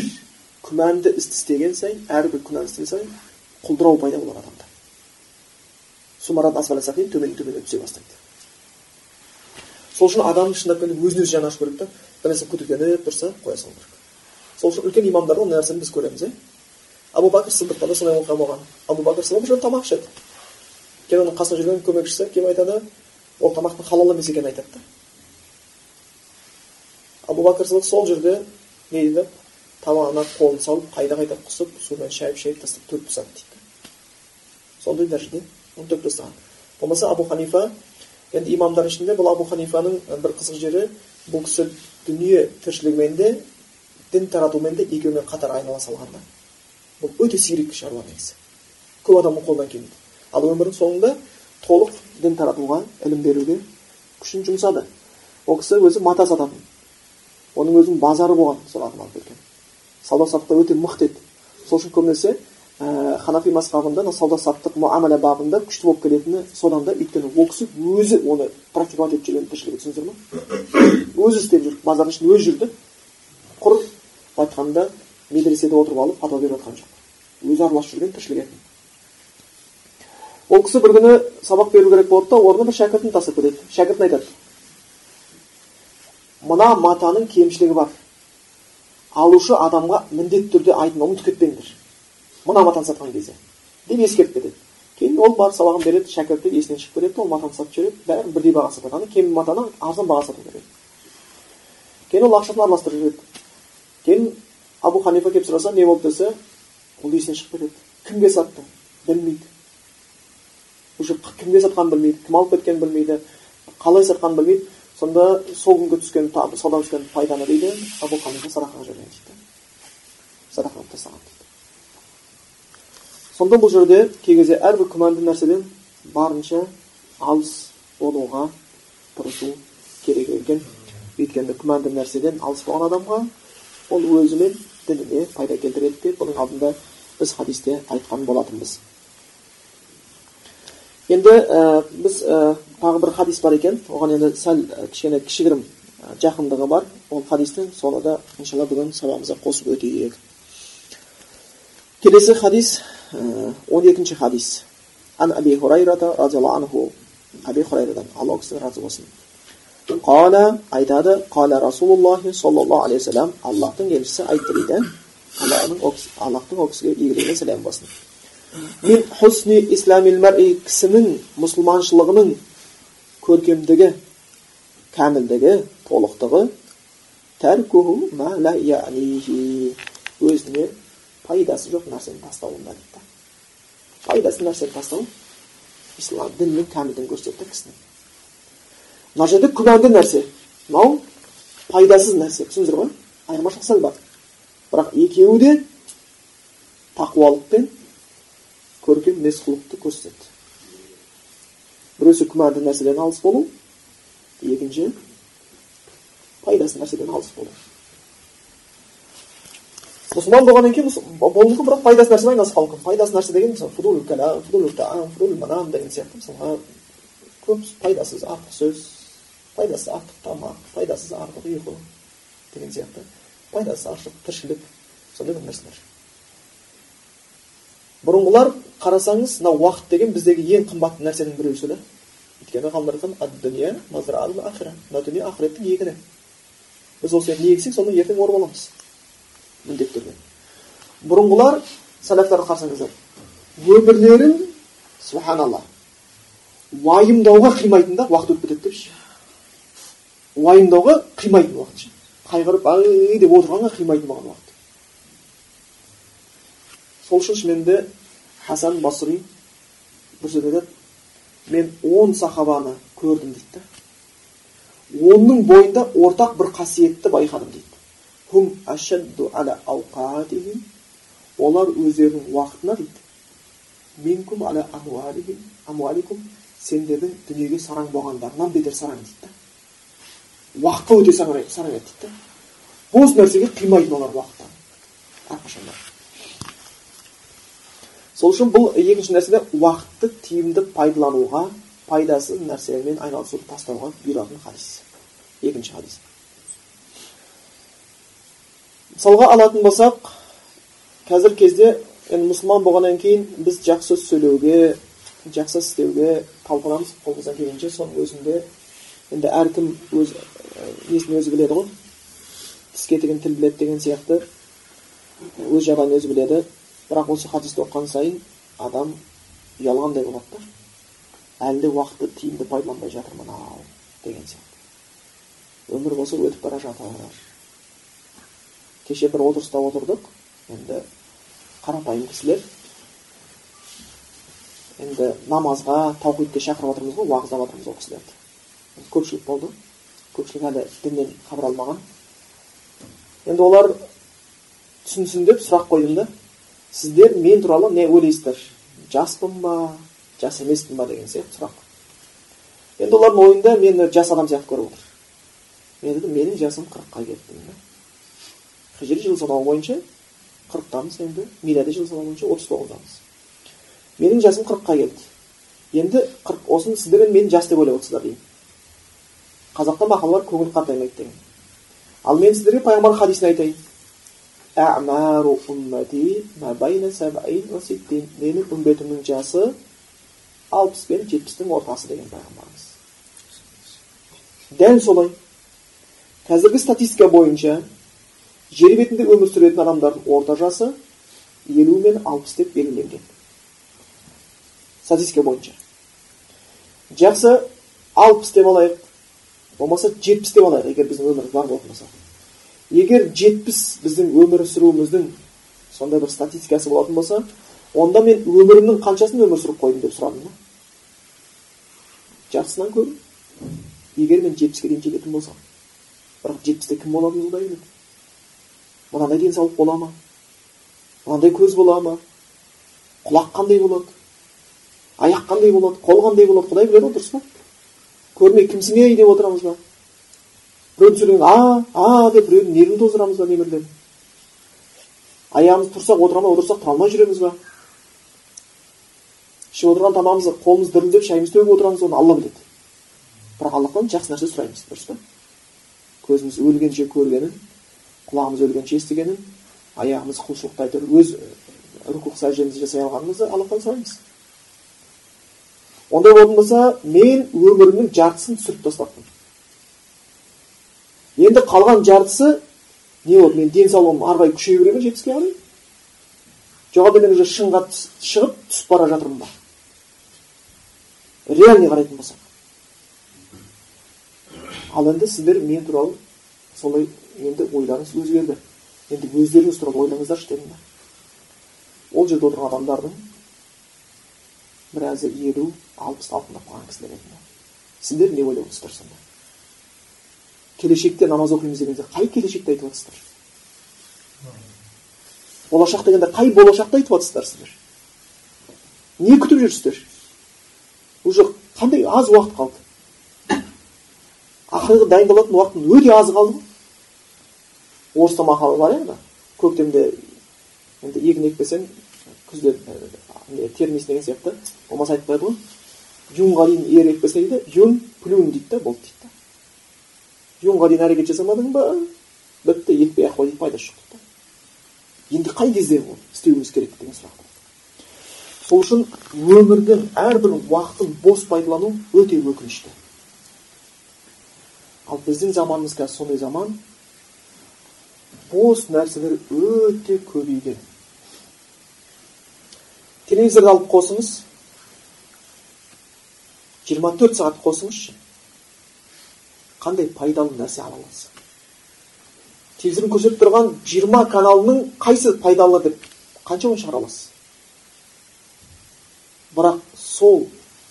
күмәнді істі істеген сайын әрбір күнәні істеген сайын құлдырау пайда болады адамда төмен төмен түсе бастайды сол үшін адам шындап келгенде өзін өзі жаны ашу керек та бір нәрсе күдіктеніп тұрса қоя салу керек сол үшін үлкен имамдарда ондай нәрсені біз көреміз иә абу бәкір сыдықта да сондай оқиға болған абу бәкір сыдық тамақ ішеді кейін оның қасында жүрген көмекшісі келіп айтады ол тамақтың халал емес екенін айтады да абу бәкір сыдық сол жерде не дейді тамағына қолын салып қайта қайта құсып сумен шайып шайып тастап төгіп тастады дейді сондай дәрежеде оны төгіп тастаған болмаса абу ханифа енді имамдар ішінде бұл абу ханифаның бір қызық жері бұл кісі дүние тіршілігімен де дін таратумен де екеуімен қатар айналыса алған да бұл өте сирек шаруа негізі көп адамның қолынан келмейді ал өмірінің соңында толық дін таратуға ілім беруге күшін жұмсады ол кісі өзі мата сататын оның өзінің базары болған сол алып кеткен сауда саттықта өте мықты еді сол үшін көбінесе ә, ханафи мазхабында мына сауда саттық муамала бабында күшті болып келетіні содан да өйткені ол кісі өзі оны практиковать етіп жүрген тіршілігі түсіндіңіздер ма өзі істеп жүр базардың ішінде өзі жүрді құр былай айтқанда медреседе отырып алып фатуа беріп жатқан жоқ өзі араласып жүрген тіршілік етін ол кісі бір күні сабақ беру керек болады да орнына бір шәкіртін тастап кетеді шәкіртіне айтады мына матаның кемшілігі бар алушы адамға міндетті түрде айтуын ұмытып кетпеңдер мына матаны сатқан кезде деп ескертіп кетеді кейін ол барып сабағын береді шәкірттер есінен шығып кетеді ол матаны сатып жібереді бәрін бірдей бағаға сатады ана кем матаны арзан бағаға сату керек кейін ол ақшасын араластырып жібереді кейін абу ханифа келіп сұраса не болды десе ол есінен шығып кетеді кімге сатты білмейді уже кімге сатқанын білмейді кім алып кеткенін білмейді қалай сатқанын білмейді. Сонда сол күнгі түскен саудадан түскен пайданы дейді абу ханифа садақаға жіберген дейді. Садақа қылып тастаған дейді. Сонда бұл жерде кей кезде әрбір күмәнді нәрседен барынша алыс болуға тырысу керек екен. Өйткені күмәнді нәрседен алыс болған адамға ол өзі мен дініне пайда келтіреді деп бұның алдында біз хадисте айтқан болатынбыз. Енді ә, біз ә, тағы бір хадис бар екен оған енді сәл кішкене кішігірім жақындығы бар ол хадистің соны да иншалла бүгін сабағымызға қосып өтейік келесі хадис он екінші хадис ан аби хурайрата разиаллаху анху аби хурайрадан алла кісіден разы болсын қала айтады қала расулуллахи саллаллаху алейхи вассалам аллахтың елшісі айтты дейді аллахтың ол кісіге игілігі мен сәлем болсын min husni islamil mar'i кісінің мұсылманшылығының көркемдігі кәмілдігі толықтығы тәркуху ма ла өзіне пайдасы жоқ нәрсені тастауында дейді пайдасыз нәрсені тастау ислам діннің кәмілдігін көрсетті кісінің мына жерде күмәнді нәрсе мынау пайдасыз нәрсе түсіндіңіздер ғой айырмашылық сәл бар бірақ екеуі де тақуалық пен көркем мінез құлықты көрсетеді біреусі күмәнді нәрседен алыс болу екінші пайдасыз нәрседен алыс болу. Мұсылман болғаннан кейін болуы мүмкін бірақ пайдасыз нәрсемен айналысып қалуы мүмкін пайдасыз нәрсе деген фудул деген сияқты мысалға көп пайдасыз артық сөз пайдасыз артық тамақ пайдасыз артық ұйқы деген сияқты. Пайдасыз артық тіршілік сондай бір нәрселер. Бұрынғылар қарасаңыз мына уақыт деген біздегі ең қымбатты нәрсенің біреусі да? Өйткені ғалымдар айтқан мына дүние ақыреттің егіні біз осы не ексек соны ертең орып аламыз міндетті түрде. Бұрынғылар сәләфтарды қарасаңыздар өмірлерін субханалла уайымдауға қимайтын да уақыт өтіп кетеді депші. Уайымдауға қимайтын уақыт ше қайғырып ай! деп отырғанға қимайтын болған уақыт. Сол үшін шынымен хасан басри бір жерде айтады мен он сахабаны көрдім дейді оның бойында ортақ бір қасиетті байқадым дейді олар өздерінің уақытына дейді минкум аля амуаликум сендердің дүниеге сараң болғандарынан бетер сараң дейді да уақытқа өте сараң еді дейді да бос нәрсеге қимайтын олар уақыттан әрқашанда сол үшін бұл екінші нәрседе уақытты тиімді пайдалануға пайдасыз нәрселермен айналысуды тастауға бұйыратын хадис. Екінші хадис. Мысалға алатын болсақ қазір кезде енді мұсылман болғаннан кейін біз жақсы сөйлеуге жақсы істеуге талпынамыз қолымыздан келгенше. Соның өзінде енді әркім өз несін өзі біледі ғой? Тіс кетігін тіл біледі деген сияқты. Өз жағдайын өзі біледі. Бірақ осы хадисті оқыған сайын адам ұялғандай болады да. Әлі де уақытты тиімді пайдаланбай жатырмын ау деген сияқты. Өмір болса өтіп бара жатыр. Кеше бір отырыста отырдық. Енді қарапайым кісілер. Енді намазға таухидке шақырып жатырмыз ғой уағыздап жатырмыз ол кісілерді. Көпшілік болды. Көпшілік әлі діннен хабар алмаған. Енді олар түсінсін деп сұрақ қойдым да. Сіздер мен туралы не ойлайсыздар? Жаспын ба жас емеспін ба деген сияқты сұрақ. Енді олардың ойында мені жас адам сияқты көріп отыр. Мен дедім менің жасым қырыққа келді дедім хижри жыл санауы бойынша қырықтамыз енді милади жыл санауы бойынша отыз тоғыздамыз. Менің жасым қырыққа келді. Енді қырық осыны сіздер мені жас деп ойлап отырсыздар деймін. Қазақта мақал бар көңіл қартаймайды деген. Ал мен сіздерге пайғамбар хадисін айтайын. Әмәру уммати мәбайна сәбәин ва ситтин менің үмбетімнің жасы алпыс пен жетпістің ортасы деген пайғамбарымыз дәл солай қазіргі статистика бойынша жер бетінде өмір сүретін адамдардың орта жасы елу мен алпыс деп белгіленген статистика бойынша жақсы алпыс деп алайық болмаса жетпіс деп алайық егер біздің өміріміз бар болса егер жетпіс біздің өмір сүруіміздің сондай бір статистикасы болатын болса онда мен өмірімнің қаншасын өмір сүріп қойдым деп сұрадым да жартысынан көп. Егер мен жетпіске дейін жететін болсам. Бірақ жетпісте кім боламын құдай біледі мынандай денсаулық бола ма? Мынандай көз бола ма? Құлақ қандай болады? Аяқ қандай болады? Қол қандай болады? Құдай біледі ғой дұрыс па? Көрмей кімсің ей деп отырамыз ба? Сөйлеген а а деп біреудің нервін тоздырамыз ба нелерден аяғымыз тұрсақ отыра ма отырсақ тұра алмай жүреміз ба ішіп отырған тамағымызды қолымыз дірілдеп шайымызды төгіп отырамыз оны алла біледі бірақ аллахтан жақсы нәрсе сұраймыз дұрыс па көзіміз өлгенше көргенін құлағымыз өлгенше естігенін аяғымыз құлшылықта әйтеуір өз рукух сәждемізді жасай алғанымызды аллахтан сұраймыз ондай болатын болса мен өмірімнің жартысын түсіріп тастаппын енді қалған жартысы не болды менің денсаулығым ары қарай күшейе бере ме жетпіске қарай әлде мен уже шыңға шығып түсіп бара жатырмын ба? Реальный қарайтын болсақ. Ал енді сіздер мен туралы солай енді ойларыңыз өзгерді. Енді өздеріңіз туралы ойлаңыздаршы дедім да. Ол жерде отырған адамдардың біразы елу алпыс алтындап қалған кісілер еді сіздер не ойлап отырсыздар сонда келешекте намаз оқимыз дегенде қай келешекті айтып жатсыздар? Болашақ дегенде қай болашақты айтып жатсыздар сіздер? Не күтіп жүрсіздер? Уже қандай аз уақыт қалды? Ақырғы дайындалатын уақыттың өте азы қалды ғой. Орыста мақал бар иә көктемде енді егін екпесең күзде не термис деген сияқты. Болмаса айтып қояды ғой. Юнға дейін ер екпесе дейді юн плюн дейді да болды. дейді да юнға дейін әрекет жасамадың ба бітті екпей ақ қой пайдасы жоқ дейді енді қай кезде оны істеуіміз керек деген сұрақ сол үшін өмірдің әрбір уақытын бос пайдалану өте өкінішті ал біздің заманымыз қазір сондай заман бос нәрселер өте көбейген телевизорды алып қосыңыз жиырма төрт сағат қосыңызшы қандай пайдалы нәрсе ала аласыз телевизордың көрсетіп тұрған жиырма каналының қайсы пайдалы деп қанша шығара аласыз бірақ сол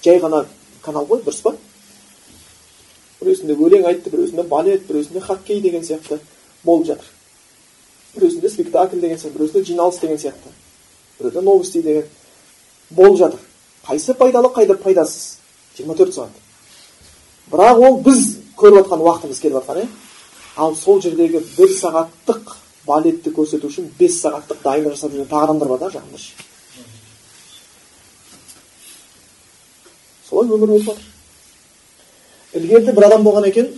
жай ғана канал ғой дұрыс па? Біреусінде өлең айтты біреусінде балет біреусінде хоккей деген сияқты болып жатыр. Біреусінде спектакль деген сияқты біреусінде жиналыс деген сияқты. Біреуде новости деген болып жатыр. Қайсы пайдалы қайда пайдасыз? Жиырма төрт сағат. Бірақ ол біз көріп жатқан уақытымыз келіп жатқан иә ал сол жердегі бір сағаттық балетті көрсету үшін бес сағаттық дайындық жасап жүрген тағы адамдар бар да жағында солай өмір болып жатыр ілгеріде бір адам болған екен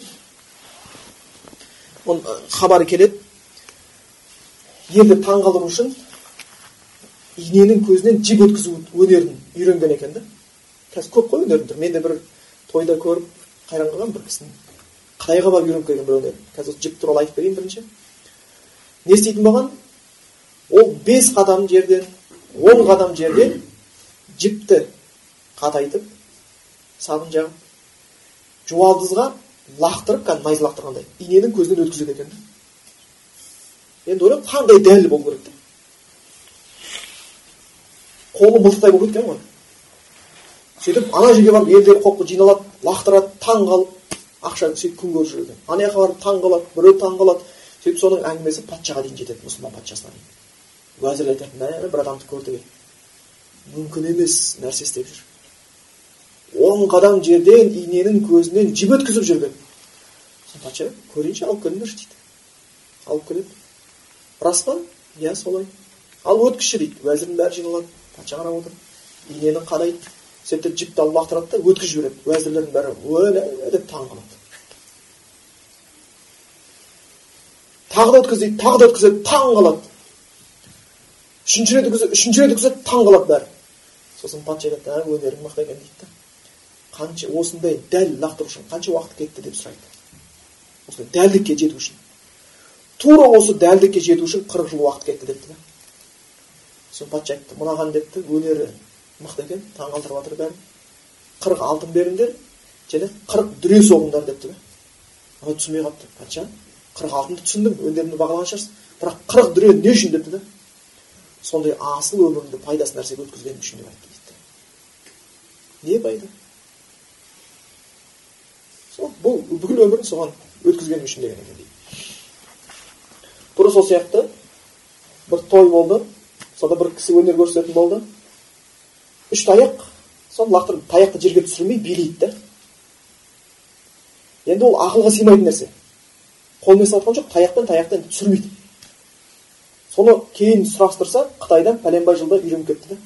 оның хабары келеді елді таң қалдыру үшін иненің көзінен жіп өткізу өнерін үйренген екен да қазір көп қой өнердің мен де бір тойда көріп қайран қалғанмын бір кісінің қытайға барып үйреніп келген бір өнер қазір жіп туралы айтып берейін бірінші. Не істейтін болған? Ол бес қадам жерден он қадам жерден жіпті қатайтып сабын жағып жуалдызға лақтырып кәдімгі найза лақтырғандай иненің көзінен өткізеді екен да енді ойлаймын қандай дәл болу керек та қолы мылтықтай болып кеткен ғой. Сөйтіп ана жерге барып елдер қоқы жиналады лақтырады таң қалып. Ақша сөйтіп күн көріп жүр екен ана жаққа барып таң қалады біреу таң қалады сөйтіп соның әңгімесі патшаға дейін жетеді мұсылман патшасына дейін уәзір айтады мә бір адамды көрдік мүмкін емес нәрсе істеп жүр он қадам жерден иненің көзінен жіп өткізіп жүрген сол патша көрейінші алып келіңдерші дейді алып келеді рас па иә солай ал өткізші дейді уәзірдің бәрі жиналады патша қарап отыр инені қарайды сөйтіп жіпті алып лақтырады да өткізіп жібереді уәзірлердің бәрі өлә деп таң қалады тағы да өткіз дейді тағы да өткізеді таң қалады. Үшінші рет өткізеді үшінші рет өткізеді таң қалады бәрі. Сосын патша айтады ә өнерің мықты екен дейді да қанша осындай дәл лақтыру үшін қанша уақыт кетті? деп сұрайды. Осындай дәлдікке жету үшін тура осы дәлдікке жету үшін қырық жыл уақыт кетті депті да сосын патша айтты мынаған депті өнері мықты екен таң қалдырып жатыр бәрін қырық алтын беріңдер және қырық дүре соғыңдар депті да түсінбей қалыпты патша қырық алтынды түсіндім өнерімді бағалаған шығарсың бірақ қырық дүре не үшін депті да? Сондай асыл өміріңді пайдасыз нәрсеге өткізгенің үшін деп айтты дейді. Не пайда? Сол бұл бүкіл өмірін соған өткізгенің үшін деген екен дейді. Тура сол сияқты. Бір той болды. Сонда бір кісі өнер көрсететін болды. Үш таяқ. Соны лақтырып таяқты жерге түсірмей билейді да. Енді ол ақылға сыймайтын нәрсе. Қолмен істеп жатқан жоқ таяқпен таяқты енді түсірмейді. Соны кейін сұрастырса қытайдан пәленбай жылда үйреніп кетті да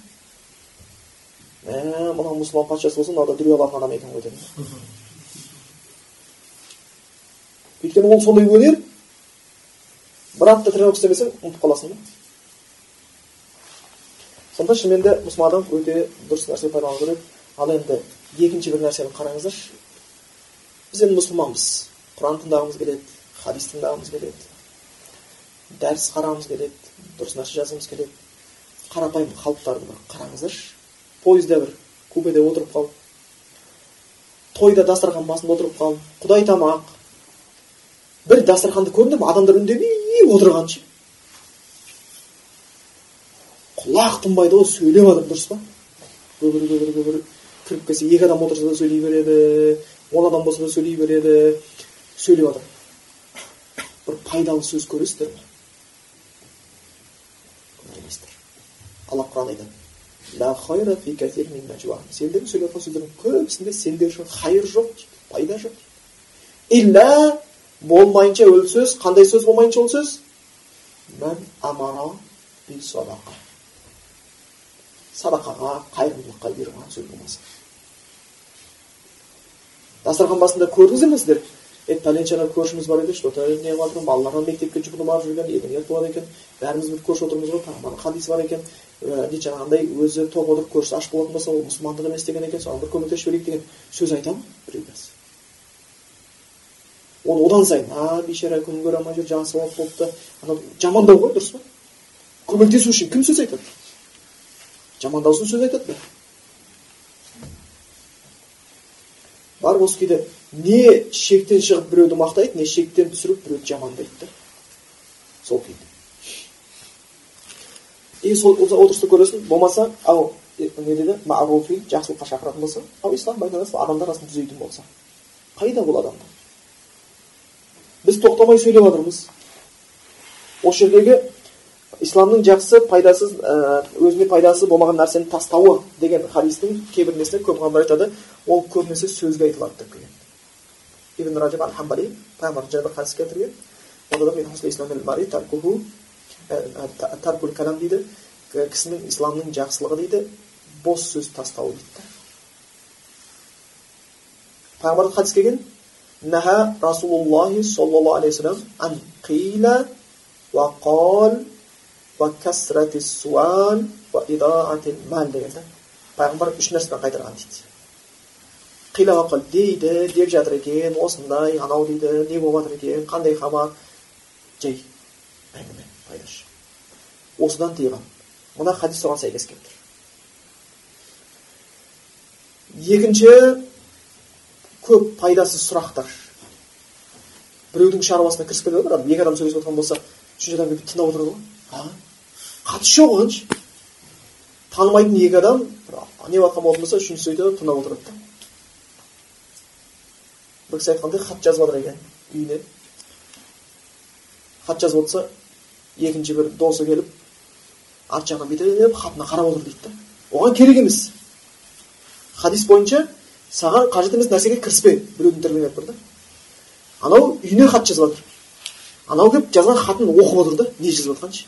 мә мынау мұсылман патшасы болса мынау да дүре алатын адам екен ғой деді. Өйткені ол сондай өнер бір апта тренировка істемесең ұмытып қаласың да. Сонда шынымен де мұсылман адам өте дұрыс нәрсе пайдалану керек. Ал енді екінші бір нәрсені қараңыздаршы. Біз енді мұсылманбыз. Құран тыңдағымыз келеді. Хадис тыңдағымыз келеді дәріс қарағымыз келеді дұрыс нәрсе жазғымыз келеді. Қарапайым қалыптарды бір қараңыздаршы. Пойызда бір купеде отырып қалып тойда дастархан басында отырып қалып құдай тамақ. Бір дастарханды көрдім адамдар үндемей отырған ше құлақ тынбайды ғой сөйлеп жатыр дұрыс па? Гүбір гүбір гүбір кіріп келсе екі адам отырса да сөйлей береді он адам болса да сөйлей береді сөйлеп жатыр бір пайдалы сөз көресіздер ма көрмейсіздер алла құран айтады сендердің сөйлеп жатқан сөздердің көбісінде сендер үшін хайыр жоқ дейді пайда жоқ илля болмайынша ол сөз қандай сөз болмайынша ол сөз садақаға қайырымдылыққа бұйырған сөз болмаса дастархан басында көрдіңіздер ме сіздер е пәленше ана көршіміз бар еді что то неғып жатыр балаларына мектепке жүгініп барып жүрген ертең туады екен бәріміз бүйтіп көрші отырмыз ғой пайғамбардың хадисі бар екен дейді жаңағындай өзі тоқ отырып көршісі аш болатын болса ол мұсылмандық емес деген екен соған бір көмектесіп жіберейік деген сөз айта ма біреу оны одан сайын а бейшара күн көре алмай жүр жасы сауап болыпты анау жамандау ғой дұрыс па көмектесу үшін кім сөз айтады жамандау сөз айтады бар осы кейде не шектен шығып біреуді мақтайды не шектен түсіріп біреуді жамандайды да. Сол күйде. И сол отырысты көресің болмаса ал не дейді маруфи жақсылыққа шақыратын болса ал ислам адамдар арасын түзейтін болса. Қайда ол адамдар? Біз тоқтамай сөйлеп жатырмыз. Осы жердегі исламның жақсы пайдасыз өзіне пайдасы болмаған нәрсені тастауы деген хадистің кейбір несінде көп ғалымдар айтады. Ол көбінесе сөзге айтылады деп келген ибн ражаб ал хамбали пайғамбардың жайлы бір хадис келтірген онда да таркул калам дейді кісінің исламның жақсылығы дейді бос сөз тастау дейді пайғамбардан хадис келген наха расулуллахи саллаллаху алейхи вассалам ан қила ва қал суал мал дегенде пайғамбар үш нәрседен қайтарған дейді қила дейді деп жатыр екен осындай анау дейді не болып жатыр екен қандай хабар жай әңгіме пайдасы осыдан тыйған мына хадис соған сәйкес келіп тұр екінші көп пайдасыз сұрақтар біреудің шаруасына кірісіп кетеді ғой екі адам сөйлесіп отырған болса үшінші адам келіп тыңдап отырады ғой қатысы жоқ оған ше танымайтын екі адам не жатқан болатын болса үшіншісі өйтеді тыңдап отырады да бір кісі айтқандай хат жазып жатыр екен үйіне хат жазып отырса екінші бір досы келіп арт жағынан бүйтіп хатына қарап отыр дейді оған керек емес хадис бойынша саған қажет емес нәрсеге кіріспе біреудің тірлігіне айтып тұр да анау үйіне хат жазып жатыр анау келіп жазған хатын оқып отыр да не жазып жатқанын ше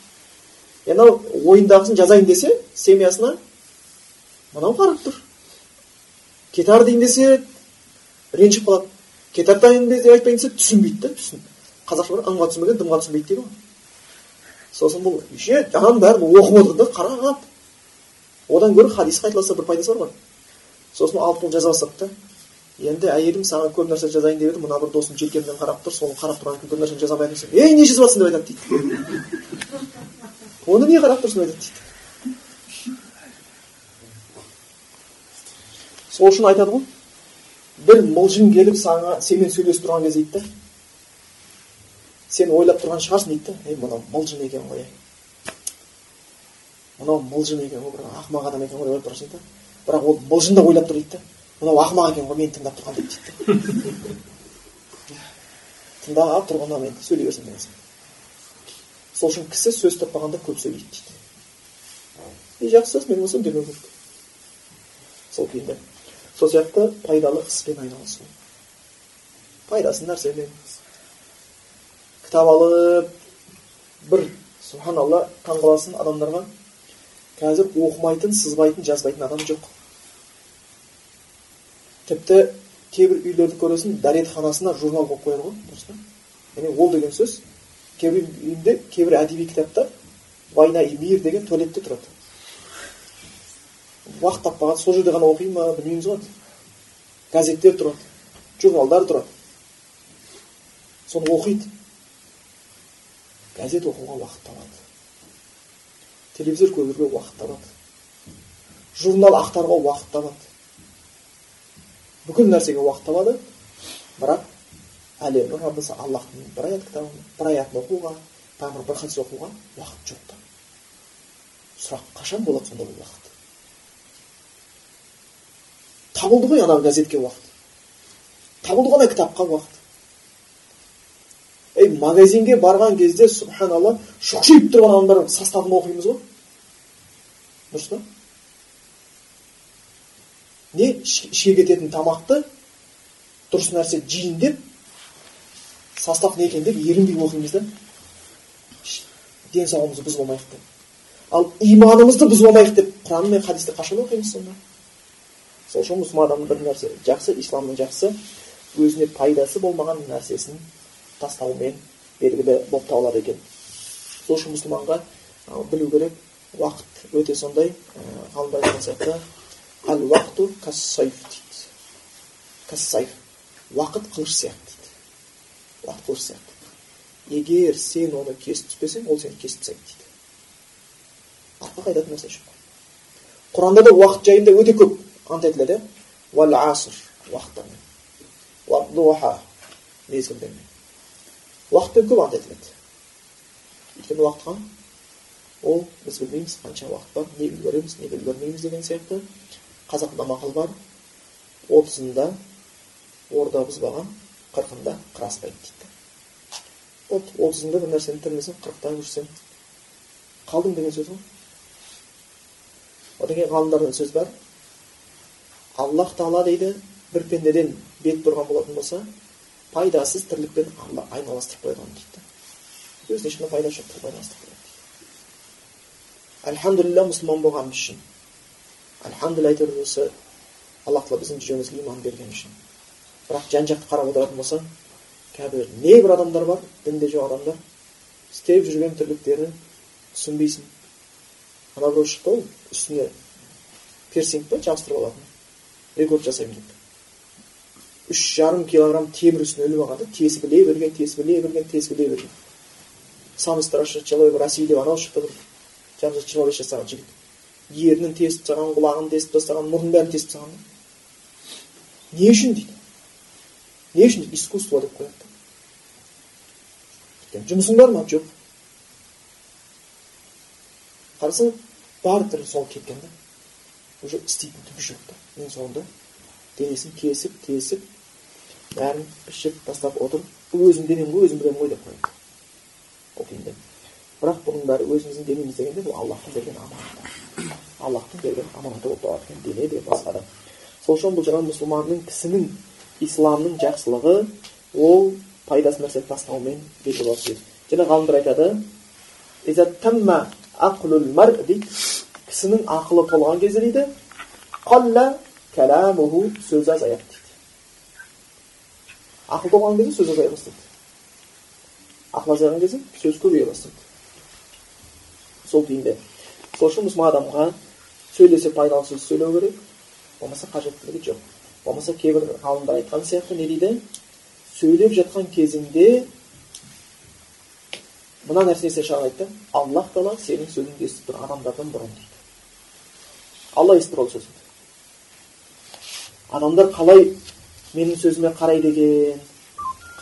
енді анау ойындағысын жазайын десе семьясына мынау қарап тұр кетар дейін десе ренжіп қалады кетантайым деп десе түсінбейді да түсін. Қазақша бар ыңға түсінбеген дымға түсінбейді дейді ғой. Сосын бұл еще ананың бәрін оқып отыр да қарап. Одан гөрі хадис қайталаса бір пайдасы бар ғой. Сосын алып бұл жаза да енді әйелім саған көп нәрсе жазайын деп еді мына бір досым желкемнен қарап тұр соны қарап тұрған көп нәрсені жаза алмай тұрсың ей не жазып жатсың деп айтады дейді. Оны не қарап тұрсың деп айтады дейді. Сол үшін айтады ғой бір мылжың келіп саған сенімен сөйлесіп тұрған кезде дейді сен ойлап тұрған шығарсың дейді да ей мынау мылжың екен ғой мынау мылжың екен ғой бір ақымақ адам екен ғой деп ойлап тұрасың да бірақ ол мылжың да ойлап тұр дейді да мынау ақымақ екен ғой мені тыңдап тұрған деп дейді тыңдап тұрғанда енді сөйлей берсін деген сияқты сол үшін кісі сөз таппағанда көп сөйлейді дейді и жақсы мен болсам демеу керек сол күйінде сол сияқты пайдалы іспен айналысу пайдасы нәрсемен кітап алып бір субханалла таңқаласың адамдарға қазір оқымайтын сызбайтын жазбайтын адам жоқ тіпті кейбір үйлерді көресің дәретханасына журнал қойып қояды ғой дұрыс па яғни ол деген сөз кейбір үйінде кейбір әдеби кітаптар война и мир деген туалетте тұрады уақыт таппаған сол жерде ғана оқи ма білмейміз ғой газеттер тұрады журналдар тұрады соны оқиды газет оқуға уақыт табады телевизор көруге уақыт табады журнал ақтаруға уақыт табады бүкіл нәрсеге уақыт табады бірақ әлемнің раббысы аллахтың бір аят кітабын бір аятын оқуға тағы бір хадис оқуға уақыт жоқ сұрақ қашан болады сонда бұл уақыт? Табылды ғой ана газетке уақыт табылды ғой ана кітапқа уақыт ей магазинге барған кезде субханалла шұқшиып тұрған адамдар составын оқимыз ғой дұрыс па не ішке кететін тамақты дұрыс нәрсе жейін деп состав не екен деп ерінбей оқимыз да денсаулығымызды бұзып алмайық деп ал иманымызды бұзып алмайық деп құран мен хадисті қашан оқимыз сонда сол үшін мұсылман бір нәрсе жақсы исламның жақсы өзіне пайдасы болмаған нәрсесін тастаумен белгілі болып табылады екен. Сол үшін мұсылманға білу керек уақыт өте сондай ғалымдар айтқан сияқты әл уақыту кассайф дейді. Кассайф уақыт қылыш сияқты дейді. Уақыт қылыш сияқты егер сен оны кесіп түспесең ол сені кесіп тастайды дейді. Артқа қайтатын нәрсе жоқ. Құранда да уақыт жайында өте көп. Ант етіледі иә аср уақыттармен мезгілдермен уақытпен көп ант етіледі өйткені уақытқа ол біз білмейміз қанша уақыт бар не үлгереміз не үлгермейміз деген сияқты қазақта мақал бар отызында орда бұзбаған қырқында қыр аспайды дейді вот отызында бір нәрсені білмесең қырықта жүрсең қалдың деген сөз ғой одан кейін ғалымдардан сөз бар аллах тағала дейді бір пендеден бет бұрған болатын болса пайдасыз тірлікпен айналыстырып қойған дейді өзіне ешқандай пайдасы жоқ айналыстырып қойған дейді альхамдулилля мұсылман болғанымыз үшін альхамдулилля әйтеуір осы аллах тағала біздің жүрегімізге иман бергені үшін бірақ жан жақты қарап отыратын болсаң кәдімгі небір адамдар бар дінде жоқ адамдар істеп жүрген тірліктері түсінбейсің ана біреу шықты ғой үстіне персинг па жабыстырып алатын рекорд жасаймын деп. Үш жарым килограмм темір үстіне іліп алған да тесіп іле берген тесіп іле берген тесіп іле берген. Самый страшный человек в россии деп анау шықты бір жарым жиырма бес жігіт. Ернін тесіп тастаған құлағын тесіп тастаған мұрнын бәрін тесіп тастаған. Не үшін дейді? Не үшін дейді? Искусство деп қояды. Да жұмысың бар ма? Жоқ. Қарасаң бар тірі сол кеткен да уже істейтін түгі жоқ та ең соңында денесін кесіп тесіп бәрін ішіп тастап отырып өзім денем ғой өзім білемін ғой деп қояды ол бірақ бұның бәрі өзіміздің денеміз дегенде бұл аллахтың берген аманаты. Аллахтың берген аманаты болып табылады екен дене де басқа да. Сол үшін бұл жаңағы мұсылманның кісінің исламның жақсылығы ол пайдасыз нәрсені тастаумен белгілі болады. Және ғалымдар айтады кісінің ақылы толған кезде дейді қалла кәләмуху сөзі азаяды дейді ақыл толған кезде сөз азая бастайды ақыл азайған кезде сөз көбейе бастайды сол күйінде сол үшін мұсылман адамға сөйлесе пайдалы сөз сөйлеу керек болмаса қажеттілігі жоқ болмаса кейбір ғалымдар айтқан сияқты не дейді сөйлеп жатқан кезіңде мына нәрсе есте шығарып айтты аллах тағала сенің сөзіңді естіп тұрған адамдардан бұрын дейді алла естіп ол сөзіңді адамдар қалай менің сөзіме қарайды екен?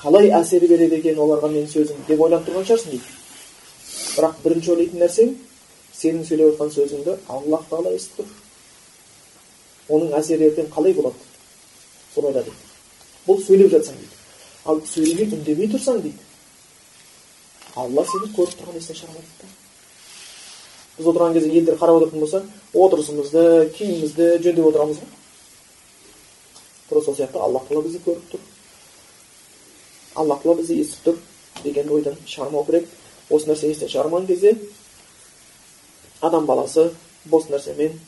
Қалай әсер береді екен оларға менің сөзім деп ойланып тұрған шығарсың дейді. Бірақ бірінші ойлайтын нәрсең сенің сөйлеп жатқан сөзіңді аллах тағала естіп тұр оның әсері ертең қалай болады? Соны ойла дейді бұл сөйлеп жатсаң дейді. Ал сөйлемей үндемей тұрсаң дейді. Алла сені көріп тұрған естен шығармайды біз отырған кезде елдер қарап отыратын болса отырысымызды киімімізді жөндеп отырамыз ғой тура сол сияқты аллах тағала бізді көріп тұр аллах тағала бізді естіп тұр деген ойдан шығармау керек осы нәрсе естен шығармаған кезде адам баласы бос нәрсемен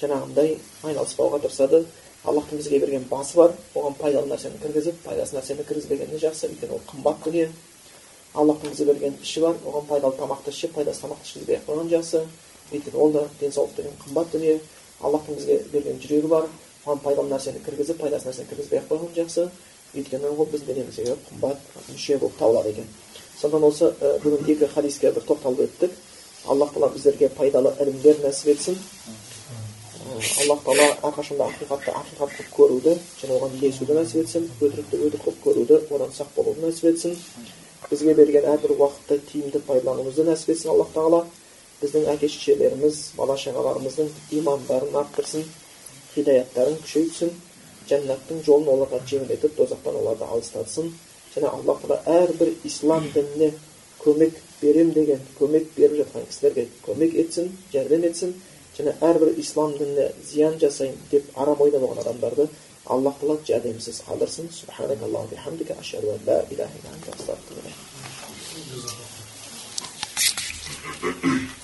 жаңағындай айналыспауға тырысады аллахтың бізге берген басы бар оған пайдалы нәрсені кіргізіп пайдасыз нәрсені кіргізбегені жақсы өйткені ол қымбат дүние аллахтың бізге берген іші бар оған пайдалы тамақты ішіп пайдасыз тамақты ішкізбей ақ қойған жақсы өйткені ол да денсаулық деген қымбат дүние аллахтың бізге берген жүрегі бар оған пайдалы нәрсені кіргізіп пайдасыз нәрсені кіргізбей ақ қойған жақсы өйткені ол біздің денеміздегі қымбат мүше болып табылады екен сондықтан осы бүгін екі хадиске бір тоқталып өттік аллах тағала біздерге пайдалы ілімдер нәсіп етсін аллах тағала әрқашанда ақиқатты ақиқат қылып көруді және оған ілесуді нәсіп етсін өтірікті өтірік қылып көруді одан сақ болуды нәсіп етсін бізге берген әрбір уақытты тиімді пайдалануымызды нәсіп етсін аллах тағала. Біздің әке шешелеріміз бала шағаларымыздың имандарын арттырсын хидаяттарын күшейтсін жәннаттың жолын оларға жеңілдетіп тозақтан оларды алыстатсын. Және аллах тағала әрбір ислам дініне көмек берем деген көмек беріп жатқан кісілерге көмек етсін жәрдем етсін. Және әрбір ислам дініне зиян жасайын деп арам ойда болған адамдарды Allah Allah cədimsiz qalırsın. Subhanək Allah və həmdikə əşhədu və la ilahə illə əntə əstəğfiruka. Thank you.